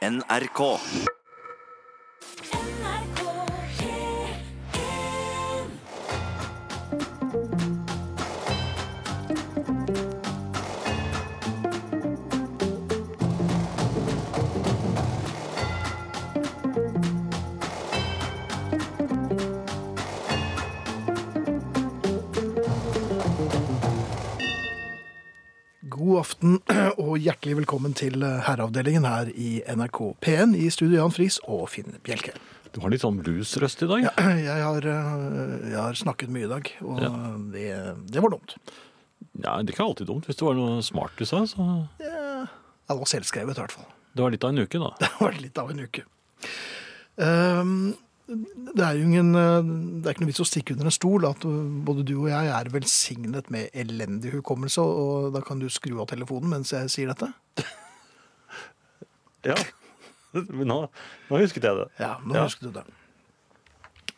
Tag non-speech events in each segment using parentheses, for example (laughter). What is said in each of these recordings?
NRK. God aften (clears throat) og hjertelig velkommen til herreavdelingen her i NRK P1 i studio Jan Friis og Finn Bjelke. Du har litt sånn bluesrøst i dag. (clears throat) Jeg har, eh, jeg har snakket mye i dag, og Ja. det, det var dumt. Ja, det er ikke alltid dumt. Hvis det var noe smart du sa, så Ja, det var selvskrevet i hvert fall. Det var litt av en uke, da. (laughs) Det var litt av en uke. Ehm, det er jo ingen, eh, det er ikke noe vits å stikke under en stol at uh, både du og jeg er velsignet med elendig hukommelse, og da kan du skru av telefonen mens jeg sier dette. Ja. Nå, nå husket jeg det. Ja, nå Ja. husket du det.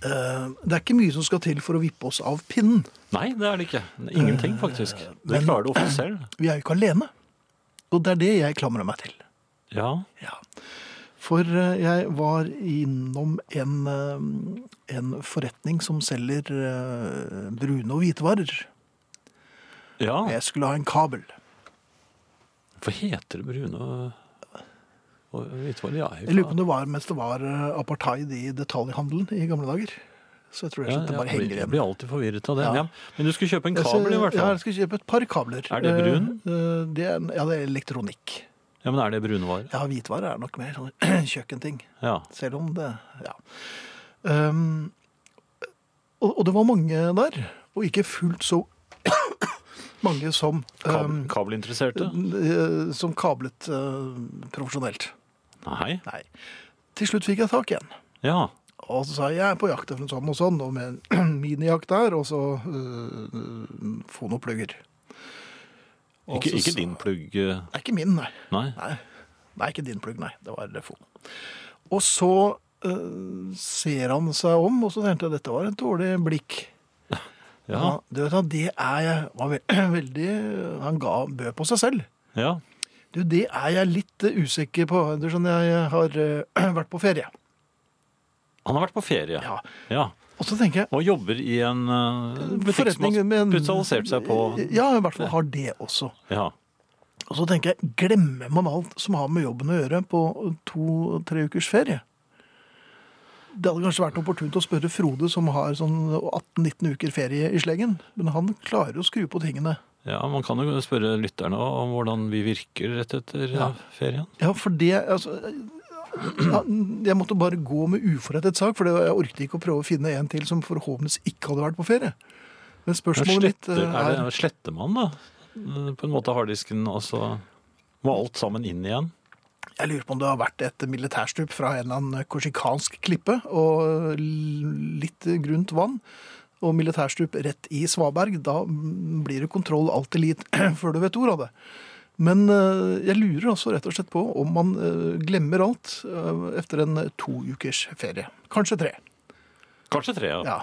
Eh, det er ikke mye som skal til for å vippe oss av pinnen. Nei, det er det ikke. Ingenting, faktisk. Det men- klarer du ofte selv. Vi er jo ikke alene. Og det er det jeg klamrer meg til. Ja. Ja. For eh, jeg var innom en, eh, en forretning som selger eh, brune og hvite varer. ja. Jeg skulle ha en kabel. Hva heter det brune og, og hvitvarer? Ja, Jeg lurer på om det var mens det var apartheid i detaljhandelen i gamle dager. Så jeg tror jeg ja, det bare henger igjen. jeg blir alltid forvirret av det. Ja. Men du skulle kjøpe en kabel, i hvert fall? Ja, jeg skal kjøpe et par kabler. Er det brun? Det er, ja, det er elektronikk. Ja, men er det brunvarer? Ja, hvitvarer er nok mer sånn (clears throat) kjøkkenting. Ja. Selv om det Ja. Um, og, og det var mange der, og ikke fullt så (clears throat) mange som Kab um, kabelinteresserte? eh, Som kablet uh, profesjonelt. Nei. Nei. Til slutt fikk jeg tak i en. Ja. Og så sa jeg jeg er på jakt etter en sånn og sånn, og med en (clears throat) minijakt der, og så uh, få noen plugger. Ikke, så ikke din plugg Det Nei, ikke min, nei. Nei. Nei, nei ikke din plugg, nei. Det var Fon. Og så uh, ser han seg om, og så tenkte jeg dette var et dårlig blikk. (laughs) Ja. du vet, det er jeg var (clears throat) veldig Han ga bø på seg selv. ja. Du, det er jeg litt eh, usikker på. Du skjønner, jeg har uh, (clears throat) vært på ferie. Han har vært på ferie. Ja. ja. Og så tenker jeg Og jobber i en uh, forretning med spesialisert seg på Ja, i hvert fall har det også. Ja. Og så tenker jeg, glemmer man alt som har med jobben å gjøre på to-tre ukers ferie? Det hadde kanskje vært opportunt å spørre Frode, som har sånn 18-19 uker ferie i sleggen. Men han klarer å skru på tingene. ja, man kan jo spørre lytterne om hvordan vi virker rett etter Ja. eh, ferien. Ja, for det altså, Jeg måtte bare gå med uforrettet sak, for jeg orket ikke å prøve å finne en til som forhåpentligvis ikke hadde vært på ferie. Men spørsmålet mitt eh, er er det, sletter man da eh, på en måte harddisken, og så må alt sammen inn igjen? Jeg lurer på om det har vært et militærstup fra en eller annen korsikansk klippe og litt grunt vann. Og militærstup rett i Svaberg. Da blir det kontroll alltid litt (clears throat) før du vet ordet av det. Men eh, jeg lurer altså rett og slett på om man eh, glemmer alt eh, etter en to ukers ferie. Kanskje tre. Kanskje tre, ja. Ja,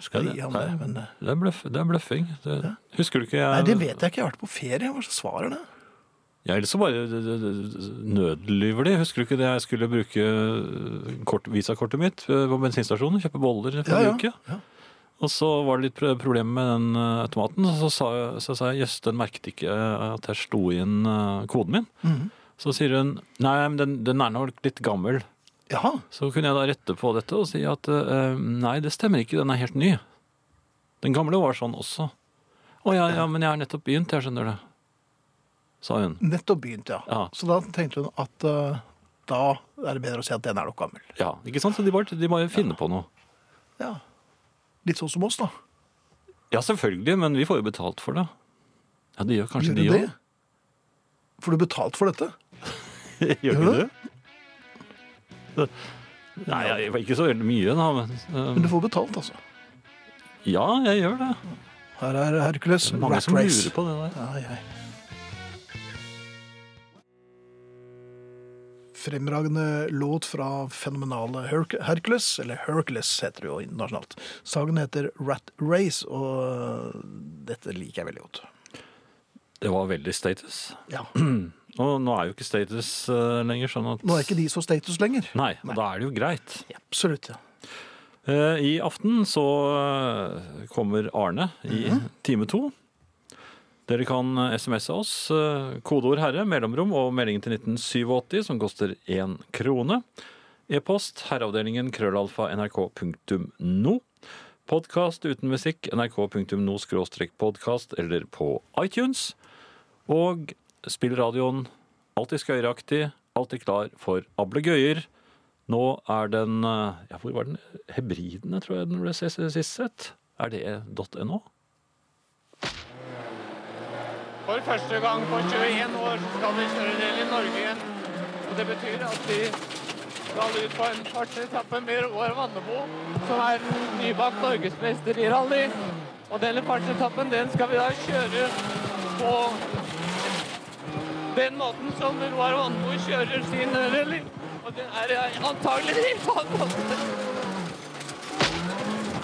jeg Ja, det- det. Men, eh, Det, er bløff, det er bløffing. Det, Husker du ikke jeg nei, det vet jeg ikke. Jeg har vært på ferie. Hva slags svar er det? Ja, ellers så bare nødlyver de. Husker du ikke det jeg skulle bruke kort, visakortet mitt eh, på bensinstasjonen? Kjøpe boller for Ja, ja. en uke. Ja. Og så var det litt problem problemer med den eh, automaten. Så sa, så sa jeg jøss, den merket ikke at jeg sto inn eh, koden min. Mhm. Så sier hun nei, men den, den er nok litt gammel. Jaha. Så kunne jeg da rette på dette og si at eh, nei, det stemmer ikke, den er helt ny. Den gamle var sånn også. Å ja, ja, men jeg har nettopp begynt, jeg skjønner det. Sa hun. Nettopp begynt, ja. Ja. Så da tenkte hun at uh, da er det bedre å si at den er nok gammel. Ja, ikke sant? Så de bare, de bare finner på noe. Ja. Litt sånn som oss, da. Ja, selvfølgelig, men vi får jo betalt for det. Ja, det gjør kanskje Gjør de du òg. det? Får du betalt for dette? (laughs) Gjør Gjør ikke du? Nei, jeg, ikke så veldig mye, da. Men, Men eh, du får betalt, altså. ja, jeg gjør det. Her er Hercules er mange Rat som Race. lurer på det der. Ai, jeg. Fremragende låt fra fenomenale Herc- Hercules, eller Hercules heter det jo internasjonalt. Sangen heter Rat Race, og dette liker jeg veldig godt. Det var veldig status. Ja. (clears throat) Og nå er jo ikke status uh, lenger sånn at Nå er ikke de så status lenger. Nei, Nei. da er det jo greit. Absolutt. ja. Eh, I aften så eh, kommer Arne i time to. Dere kan eh, smse oss. eh, Kodeord 'herre', mellomrom og meldingen til 1987 som koster én krone. E-post herreavdelingen krøllalfa nrk.no. Podkast uten musikk nrk.no skråstrek podkast eller på iTunes. Og spillradioen alltid skøyeraktig, alltid klar for ablegøyer. Nå er den eh, Ja, hvor var den? Hebridene, tror jeg den ble sist sett. Er det .no? For første gang på 21 år skal vi kjøre del i Norge igjen. Og det betyr at vi skal ut på en fartsetappe med Roar Vannebo, som er nybakt norgesmester i rally. Og denne fartsetappen den skal vi da kjøre på den måten som Roar Vannebo kjører sin rally. Og det er antagelig det helt måte.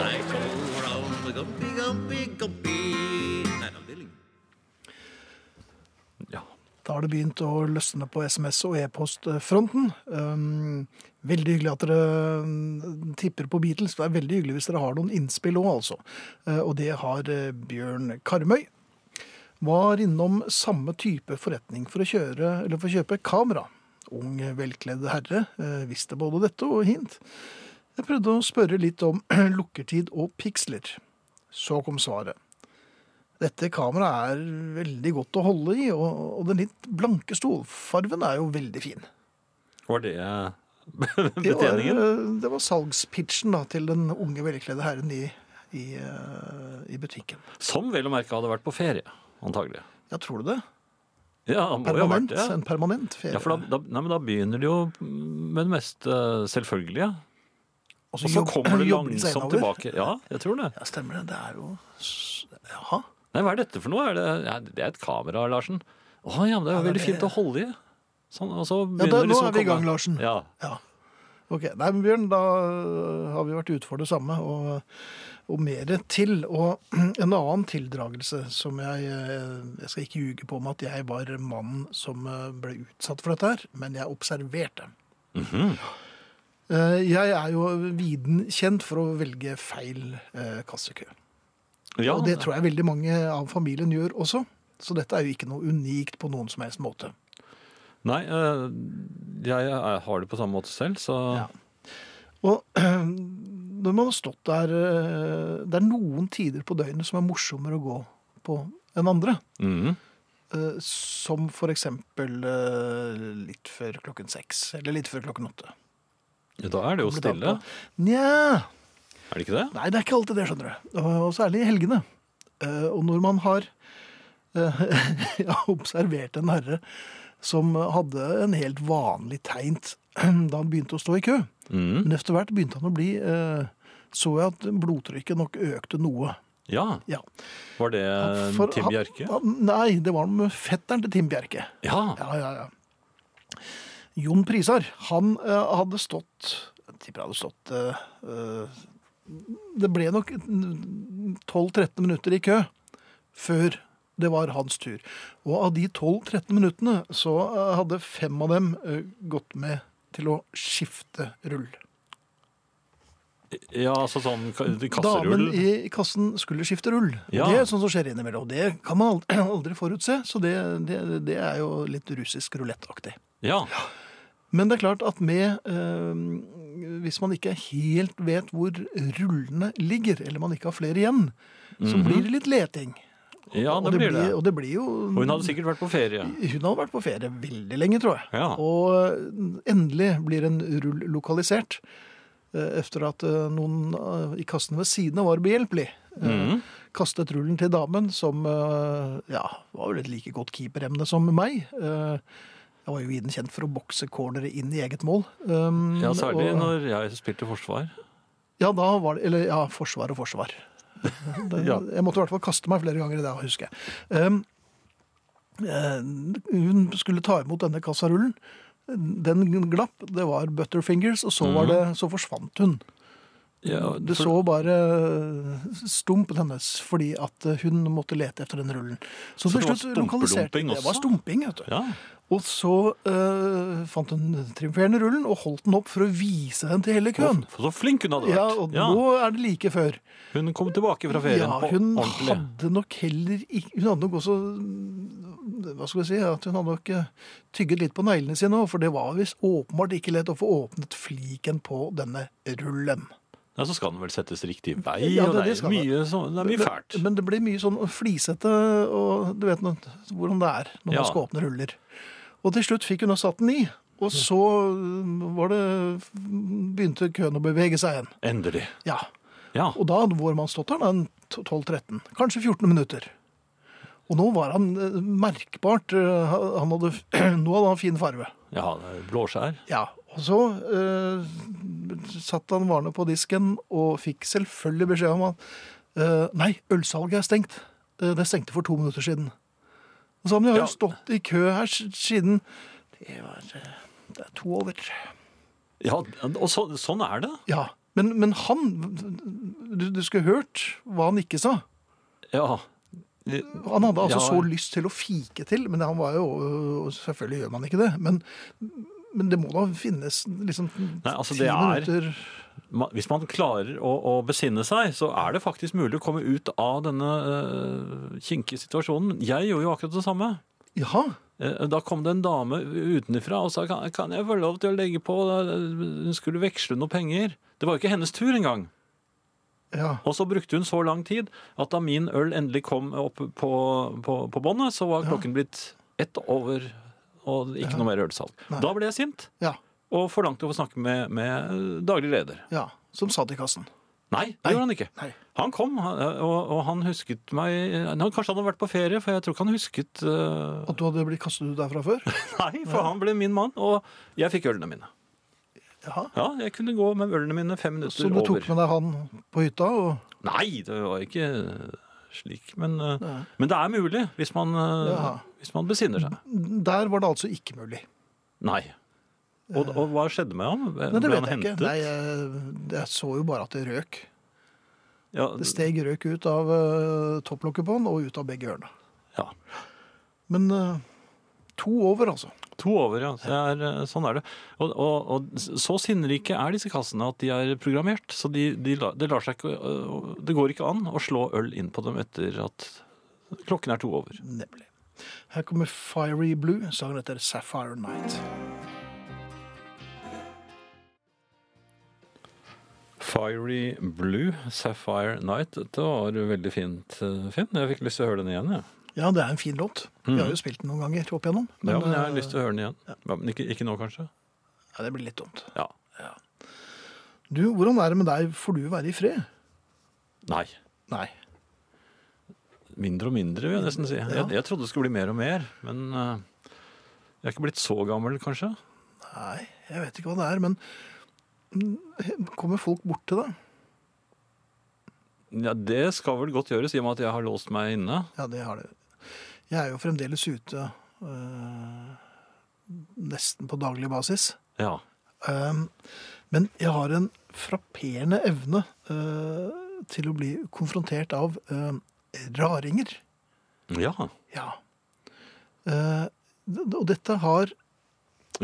I go round the gumpy, gumpy, gumpy. Da har det begynt å løsne på SMS- og e-postfronten. Um, veldig hyggelig at dere um, tipper på Beatles. Det er veldig hyggelig hvis dere har noen innspill òg, altså. Uh, og det har uh, Bjørn Karmøy. Var innom samme type forretning for å kjøre, for å kjøpe kamera. Ung, velkledd herre uh, visste både dette og hint. Jeg prøvde å spørre litt om (clears throat) lukkertid og piksler. Så kom svaret. Dette kameraet er veldig godt å holde i, og, og den litt blanke stålfarven er jo veldig fin. Var det betjeningen? (laughs) Det var, eh, det var salgspitchen da, til den unge, velkledde herren i, i, eh, i butikken. Som vel å merke hadde vært på ferie, antagelig. Ja, tror du det? Ja, han må jo ha vært Permanent, det. En permanent ferie. Ja, for da, da, nei, men da begynner det jo med det mest selvfølgelige. Og så kommer det langsomt tilbake. Ja, jeg tror det. Ja, stemmer det. Det er jo Jaha. Nei, hva er dette for noe? Er det, ja, det er et kamera, Larsen. Å ja, men det er veldig fint å holde i. Sånn, og så Ja, da, nå liksom er vi i gang, Larsen. Ja. Ja. Ok, Nei, men Bjørn, da øh, har vi vært ute for det samme, og, og mer til. Og (clears throat) en annen tildragelse som jeg øh, Jeg skal ikke ljuge på om at jeg var mannen som øh, ble utsatt for dette her, men jeg observerte. Mm -hmm. Jeg er jo viden kjent for å velge feil kassekø. Ja, Og det tror jeg veldig mange av familien gjør også. Så dette er jo ikke noe unikt på noen som helst måte. Nei, eh, jeg, har det på samme måte selv, så Ja. Og (clears throat) når man har stått der eh, Det er noen tider på døgnet som er morsommere å gå på enn andre. Eh, Som for eksempel litt før klokken seks, eller litt før klokken åtte. Ja, Da er det jo stille. Nja Er det ikke det? Nei, det er ikke alltid det, skjønner du. Og særlig i helgene. Eh, Og når man har eh, (laughs) observert en herre som hadde en helt vanlig tegnt (clears throat) da han begynte å stå i kø. Mm. Men etter hvert begynte han å bli eh, Så jeg at blodtrykket nok økte noe. Ja. Ja. Var det For Tim Bjerke? han- Nei, det var med fetteren til Tim Bjerke. Ja. Ja, ja, ja. Jon Prisar, han hadde stått Jeg tipper han hadde stått Det ble nok 12-13 minutter i kø før det var hans tur. Og av de 12-13 minuttene så eh, hadde fem av dem eh, gått med til å skifte rull. ja, altså sånn kasserull? Damen i kassen skulle skifte rull. Ja. Det er sånn som skjer innimellom. Det kan man aldri, (clears throat) aldri forutse, så det, det, det er jo litt russisk rulettaktig. Ja. Men det er klart at med eh, Hvis man ikke helt vet hvor rullene ligger, eller man ikke har flere igjen, så blir det litt leting. Ja, og det blir det. Og det blir jo Og hun hadde sikkert vært på ferie. Hun hadde vært på ferie veldig lenge, tror jeg. Ja. Og endelig blir en rull lokalisert. eh, Etter at eh, noen eh, i kassen ved siden av var behjelpelig. Mm. Kastet rullen til damen, som eh, ja, var vel et like godt keeperemne som meg. Jeg var jo viden kjent for å bokse cornere inn i eget mål. Um, Ja, særlig og- når jeg spilte forsvar. Ja, da var det Eller ja, forsvar og forsvar. (laughs) Det, Ja. Jeg måtte i hvert fall kaste meg flere ganger i det, husker jeg. Um, eh, hun skulle ta imot denne kassarullen. Den glapp, det var butterfingers, og så, var det, så forsvant hun. Ja, Du for- så bare stumpen hennes fordi at hun måtte lete etter den rullen. Så, Så det var stumpedumping også? Det var stumping, vet du. Ja, Og så eh, fant hun triumferende rullen og holdt den opp for å vise den til hele køen. for så flink hun hadde vært. Ja, og nå er det like før. Hun kom tilbake fra ferien Ja, hun ordentlig. hadde nok heller Hun hadde nok også Hva skal vi si? At hun hadde nok eh, tygget litt på neglene sine òg, for det var visst åpenbart ikke lett å få åpnet fliken på denne rullen. Ja, så skal den vel settes riktig vei, Ja, og det- det, det er det. mye, så, det er mye fælt. Men det blir mye sånn flisete, og du vet noe, hvordan det er når Ja. man skal åpne ruller. Og til slutt fikk hun da satt den i, og så øh, var det, begynte køen å bevege seg igjen. Endelig. Ja, Ja. og da hadde vår mann stått der 12-13, kanskje 14 minutter. Og nå var han øh, merkbart, øh, han hadde, (clears throat) nå hadde han fin farve. ja, blåskjær. Ja, og så øh, satt han varene på disken og fikk selvfølgelig beskjed om at øh, nei, ølsalget er stengt. Øh, det stengte for to minutter siden. Og så han, har jo stått i kø her siden Det var øh, det er to over. Ja, og så, sånn er det. Ja, men, men han du, du skulle hørt hva han ikke sa. Ja. Han hadde altså Ja. så lyst til å fike til, men han var jo Selvfølgelig gjør man ikke det, men, men det må da finnes liksom Nei, altså, ti det er- minutter Hvis man klarer å, å besinne seg, så er det faktisk mulig å komme ut av denne uh, kinkige situasjonen. Jeg gjorde jo akkurat det samme. Jaha. Eh, Da kom det en dame utenfra og sa kan, kan jeg få lov til å legge på Hun skulle veksle noen penger. Det var jo ikke hennes tur engang. Ja. Og så brukte hun så lang tid at da min øl endelig kom opp på, på, på båndet, så var klokken blitt ett over og ikke noe mer ølsalg. Nei. Da ble jeg sint Ja. og forlangte å få snakke med, med daglig leder. ja. Som satt i kassen. Nei, det Nei. gjorde han ikke. Nei. Han kom, og, og han husket meg han, Kanskje han hadde vært på ferie, for jeg tror ikke han husket uh... At du hadde blitt kastet ut derfra før? (laughs) Nei, for han ble min mann, og jeg fikk ølene mine. Jaha. Ja, jeg kunne gå med ølene mine fem minutter over. Så du tok over. med deg han på hytta? Og... Nei, det var ikke slik. Men, eh, men det er mulig, hvis man, eh, hvis man besinner seg. Der var det altså ikke mulig. Nei. Og, og hva skjedde med ham? Nei, det Ble vet han ikke. hentet? Nei, jeg, jeg så jo bare at det røk. Ja, Det steg røk ut av uh, topplokket på han og ut av begge ørene. ja. Men eh, to over, altså. To over, ja. Det er, eh, sånn er det. Og, og, og så sinnrike er disse kassene at de er programmert. Så de, de, det lar seg ikke øh, Det går ikke an å slå øl inn på dem etter at klokken er to over. Nemlig. Her kommer Fiery Blue. Sangen heter Sapphire Night. Fiery Blue, Sapphire Night. Dette var veldig fint, eh, Finn. Jeg fikk lyst til å høre den igjen. Ja, Ja, det er en fin låt. Vi har jo spilt den noen ganger opp igjennom. Men, ja men jeg har eh, lyst til å høre den igjen. Ja, men ikke, ikke nå, kanskje? ja, det blir litt dumt. Ja. Du, hvordan er det med deg? Får du være i fred? Nei. Nei. Mindre og mindre, vil jeg nesten si. Jeg, jeg trodde det skulle bli mer og mer, men uh, jeg er ikke blitt så gammel, kanskje. Nei, jeg vet ikke hva det er, men mm, kommer folk bort til deg? Ja, Det skal vel godt gjøres, i og med at jeg har låst meg inne. Ja, det har det. Jeg er jo fremdeles ute øh, nesten på daglig basis. Ja. Um, men jeg har en frapperende evne øh, til å bli konfrontert av øh, raringer. Ja. Ja. Uh, og dette har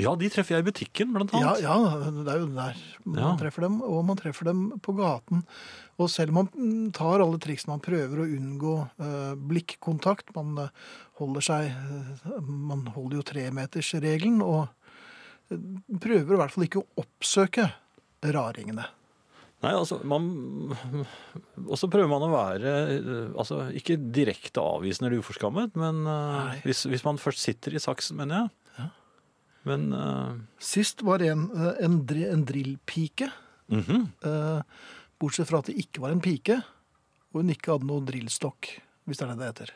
ja, de treffer jeg i butikken, blant annet. ja, det er jo der man Ja. treffer dem, og man treffer dem på gaten. Og selv om man mm, tar alle triksene, man prøver å unngå eh, blikkontakt, man eh, holder seg eh, Man holder jo tremetersregelen, og eh, prøver i hvert fall ikke å oppsøke raringene. Nei, altså, man Og så prøver man å være altså, ikke direkte avvisende eller uforskammet, men hvis, hvis man først sitter i saksen, mener jeg. Men uh... Sist var en, eh, en, en drillpike, Mm -hmm. uh, bortsett fra at det ikke var en pike, og hun ikke hadde noen drillstokk, hvis det er det det heter.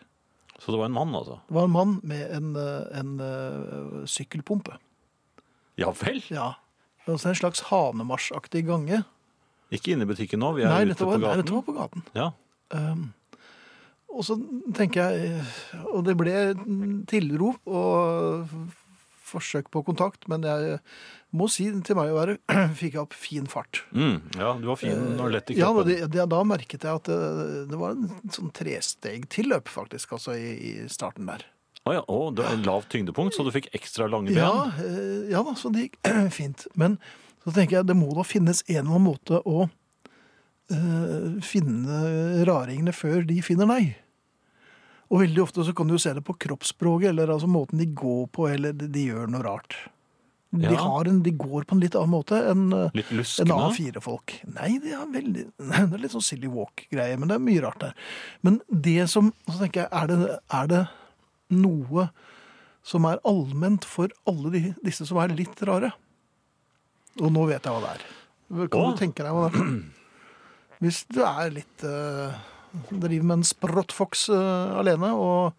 Så det var en mann, altså? Det var en mann med en, en sykkelpumpe. Ja vel? Ja. Også en slags hanemarsjaktig gange. Ikke inne i butikken nå, vi er Nei, ute på gaten. nei, dette var på gaten. Ja. Um, og så tenker jeg Og det ble tilrop og forsøk på kontakt, men jeg må si til meg å være (clears throat) fikk jeg opp fin fart. Mm, ja, du var fin og lett i Ja, kroppen. det, det, da merket jeg at det, det var en sånn tresteg til løp, faktisk, altså i, i starten der. Å ja, oh, det er lavt tyngdepunkt, så du fikk ekstra lange ben. Ja, eh, ja da, så det gikk (clears throat) fint. Men så tenker jeg det må da finnes en eller annen måte å eh, finne raringene før de finner deg. Og veldig ofte så kan du jo se det på kroppsspråket, eller altså måten de går på, eller de, gjør noe rart. De, Ja. har en, de går på en litt annen måte enn eh, en. A4-folk. Nei, det er veldig (laughs) Det er litt sånn silly walk-greie, men det er mye rart der. Men det som Så tenker jeg, er det, er det noe som er allment for alle de, disse som er litt rare? Og nå vet jeg hva det er. Kan Åh. du tenke deg hva det er? Hvis du er litt eh, Driver med en sprottfox eh, alene og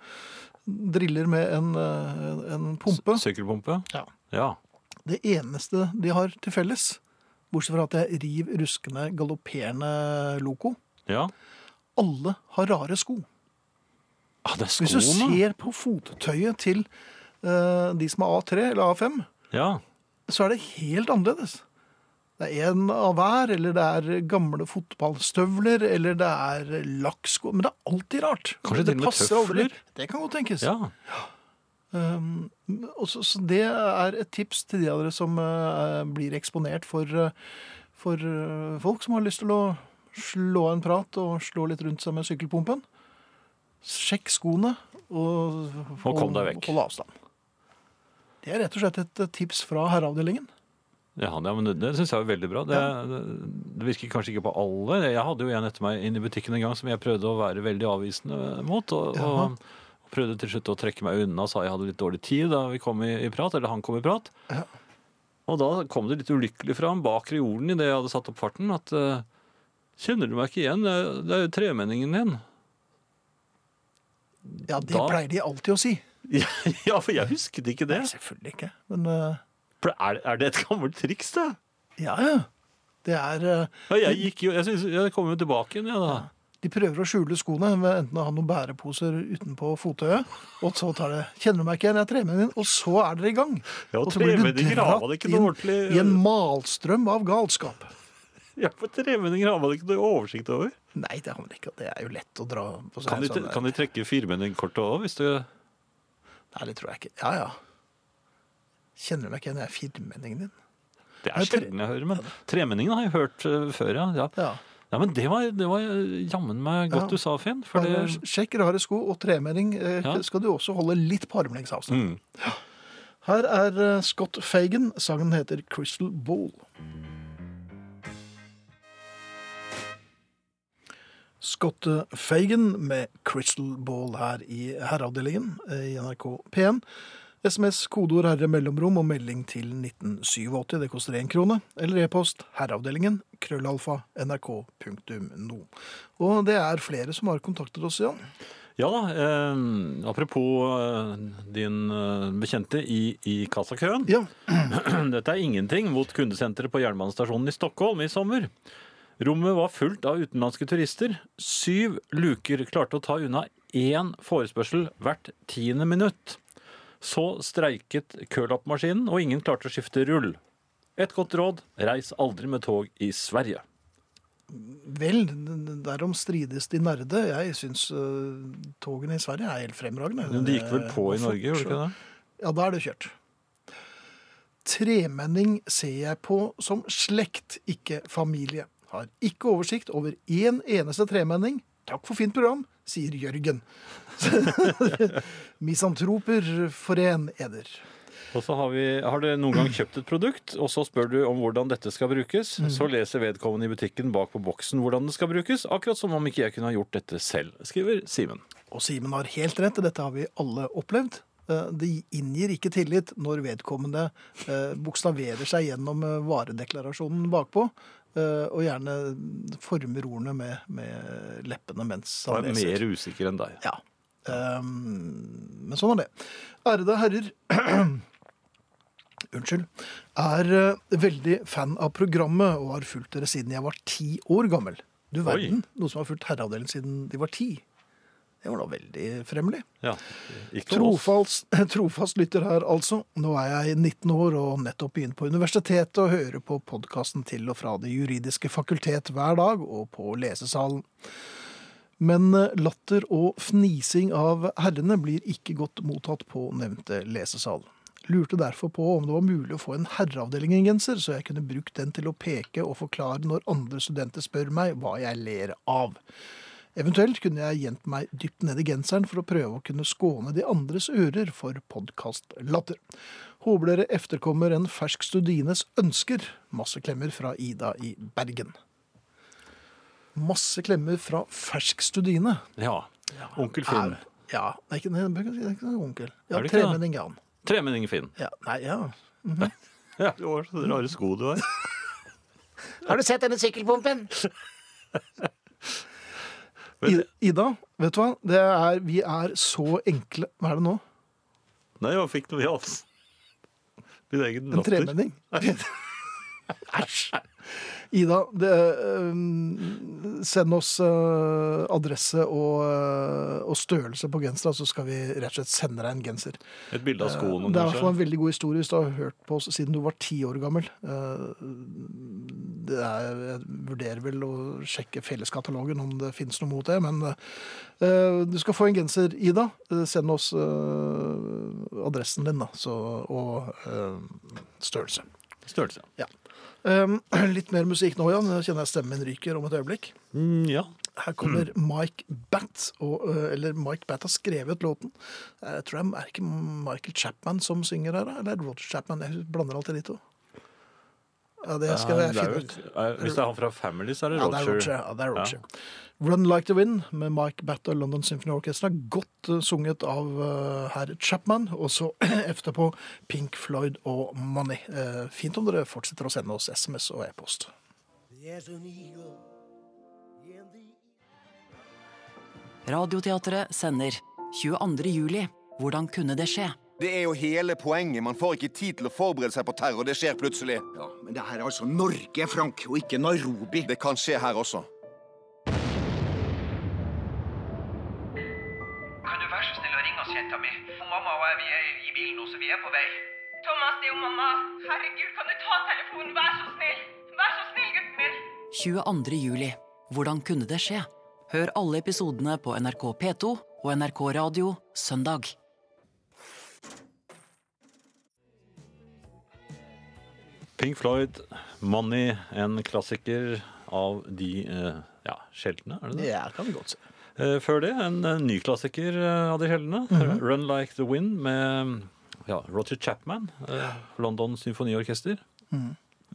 driller med en, eh, en pumpe. Sykkelpumpe? Ja. Ja. Det eneste de har til felles, bortsett fra at jeg riv ruskende, galopperende loco, Ja. alle har rare sko. Ah, det er Hvis du ser på fottøyet til uh, de som er A3 eller A5, Ja. så er det helt annerledes. Det er en av hver, eller det er gamle fotballstøvler, eller det er lakksko. Men det er alltid rart. Kanskje det det passer tøffler? aldri. Det kan godt tenkes. ja. Um, så, så det er et tips til de av dere som uh, blir eksponert for, uh, for uh, folk som har lyst til å slå en prat og slå litt rundt seg med sykkelpumpen. Sjekk skoene og, Og og hold avstand. Det er rett og slett et tips fra herreavdelingen. Ja, ja, men det, det syns jeg er veldig bra. Det, det, det virker kanskje ikke på alle. Jeg hadde jo en etter meg inn i butikken en gang som jeg prøvde å være veldig avvisende mot. Og, og, og prøvde til slutt å trekke meg unna, sa jeg hadde litt dårlig tid da vi kom i, i prat, eller han kom i prat. Ja. Og da kom det litt ulykkelig fram bak reolen idet jeg hadde satt opp farten, at uh, Kjenner du meg ikke igjen? Det er- jo tremenningen din. Ja, det Da- pleier de alltid å si. (laughs) ja, for jeg husket ikke det. Nei, selvfølgelig ikke. Men eh, For Er, er det et gammelt triks, det? ja, ja. Det er eh, Ja, jeg gikk jo, jeg, synes, jeg kom jo tilbake igjen, jeg da. De prøver å skjule skoene ved enten å ha noen bæreposer utenpå fottøyet, og så tar det 'Kjenner du meg ikke igjen? Jeg er tremenningen', og så er dere i gang. Ja, og så blir du tremenninger har man dratt ikke inn noe ordentlig i en malstrøm av galskap. (laughs) Ja, for tremenninger har man ikke noe oversikt over. Nei, det har man ikke. Det er jo lett å dra på seg. Kan de, sånn- kan de trekke firmenningkortet òg, hvis du Nei, det tror jeg ikke. Ja, ja. Kjenner du meg ikke igjen? Jeg er firmenningen din. Det er sjelden jeg hører, men tremenningen har jeg hørt eh, før, ja. ja. Ja. Ja, men det var, det var jammen meg godt Ja. du sa, Finn. For det Sjekk rare sko og tremenning. eh, Ja. Skal du også holde litt på armlengdes avstand. mm. Her er eh, Scott Fagan. Sangen heter Crystal Ball. Scott Fagan med Crystal Ball her i herreavdelingen eh, i NRK P1. SMS, kodeord herre mellomrom og melding til 1987. Det koster én krone. Eller e-post herreavdelingen krøllalfa nrk.no. Og det er flere som har kontaktet oss, Jan. Ja da, eh, apropos eh, din eh, bekjente i, i kassakøen. Ja, (clears throat) Dette er ingenting mot kundesenteret på jernbanestasjonen i Stockholm i sommer. Rommet var fullt av utenlandske turister. Syv luker klarte å ta unna én forespørsel hvert tiende minutt. Så streiket kølappmaskinen, og ingen klarte å skifte rull. Et godt råd reis aldri med tog i Sverige. vel, derom strides de nerde. Jeg syns uh, togene i Sverige er helt fremragende. Men det gikk vel på i Norge, gjorde de ikke det? Ja, da er det kjørt. Tremenning ser jeg på som slekt, ikke familie. Har ikke oversikt over én eneste tremenning. Takk for fint program, sier Jørgen. (laughs) Misantroper, foren eder. Og så har, vi, har du noen gang kjøpt et produkt, og så spør du om hvordan dette skal brukes. Så leser vedkommende i butikken bak på boksen hvordan det skal brukes, akkurat som om ikke jeg kunne ha gjort dette selv, skriver Simen. Og Simen har helt rett, dette har vi alle opplevd. Eh, Det inngir ikke tillit når vedkommende eh, bokstaverer seg gjennom eh, varedeklarasjonen bakpå, og gjerne former ordene med, med leppene mens Han han er mer usikker enn deg. Ja. Um, men sånn er det. Ærede herrer, (clears throat) unnskyld, er eh, veldig fan av programmet og har fulgt dere siden jeg var ti år gammel. Du verden, noen som har fulgt herreavdelingen siden de var ti. Det var da veldig fremmelig. Ja. Trofast, (laughs) trofast lytter her, altså. Nå er jeg 19 år og nettopp begynt på universitetet og hører på podkasten til og fra Det juridiske fakultet hver dag og på lesesalen. Men eh, latter og fnising av herrene blir ikke godt mottatt på nevnte lesesal. Lurte derfor på om det var mulig å få en herreavdeling-genser, så jeg kunne brukt den til å peke og forklare når andre studenter spør meg hva jeg ler av. Eventuelt kunne jeg gjemt meg dypt ned i genseren for å prøve å kunne skåne de andres ører for podkastlatter. Håper dere efterkommer en fersk studines ønsker. Masse klemmer fra Ida i Bergen. Masse klemmer fra fersk studine. Ja. Onkel Finn. Er- Ja, det er ikke, det er ikke, det er ikke noe onkel. Ja, tremenning, Jan. Tremenning Finn. Ja, nei, ja. (laughs) Ja, det var så rare sko du har. (laughs) Har du sett denne sykkelpumpen? (laughs) Ida, vet du hva? Det er, vi er så enkle. Hva er det nå? Nei, hva fikk du i halsen. Din egen En tremenning? (laughs) Æsj. Ida, det, øhm, send oss øh, adresse og, øh, og størrelse på genseren, så skal vi rett og slett sende deg en genser. Et bilde av skoene, Det er i hvert fall kanskje. en veldig god historie hvis du har hørt på oss siden du var ti år gammel. Eh, Det er, jeg vurderer vel å sjekke felleskatalogen om det finnes noe mot det, men eh, du skal få en genser, Ida. Eh, Send oss eh, adressen din da, så, og størrelse. størrelse. Størrelse. Um, (clears throat) litt mer musikk nå, Jan. Jeg kjenner jeg stemmen ryker om et øyeblikk. Mm, ja. Her kommer Mike Batt, og, øh, eller Mike Batt har skrevet låten. Jeg tror det er ikke Michael Chapman som synger her, eller er Roger Chapman. Jeg blander alltid de to. Ja, det skal Ja, jeg finne ut. er- Hvis det er han fra Family, så er det Ja, det er Roger. Roger. Ja, det er Roger. Run Like the Wind med Mike Batt og London Symphony Orchestra. Godt øh, sunget av uh, herr Chapman. Og så (clears throat) etterpå Pink Floyd og Money. Uh, fint om dere fortsetter å sende oss SMS og e-post. Radioteatret sender 22. juli. Hvordan kunne det skje? Det er jo hele poenget. Man får ikke tid til å forberede seg på terror. Det skjer plutselig. Ja, men det her er altså Norge, Frank, og ikke Nairobi. Det kan skje her også. Kan du være så snill å ringe oss, jenta mi? Mamma og jeg vi er i bilen nå, så vi er på vei. Thomas, det er jo mamma. Herregud, kan du ta telefonen? Vær så snill. Vær så snill, gutten min. 22. juli. Hvordan kunne det skje? Hør alle episodene på NRK P2 og NRK Radio søndag. Pink Floyd, Money, en klassiker av de eh, ja, sjeldne, er det det? Ja, kan vi godt se. Eh, Før det, en eh, ny klassiker av de sjeldne. Mhm. Run Like the Wind med ja, Roger Chapman, London Symfoniorkester.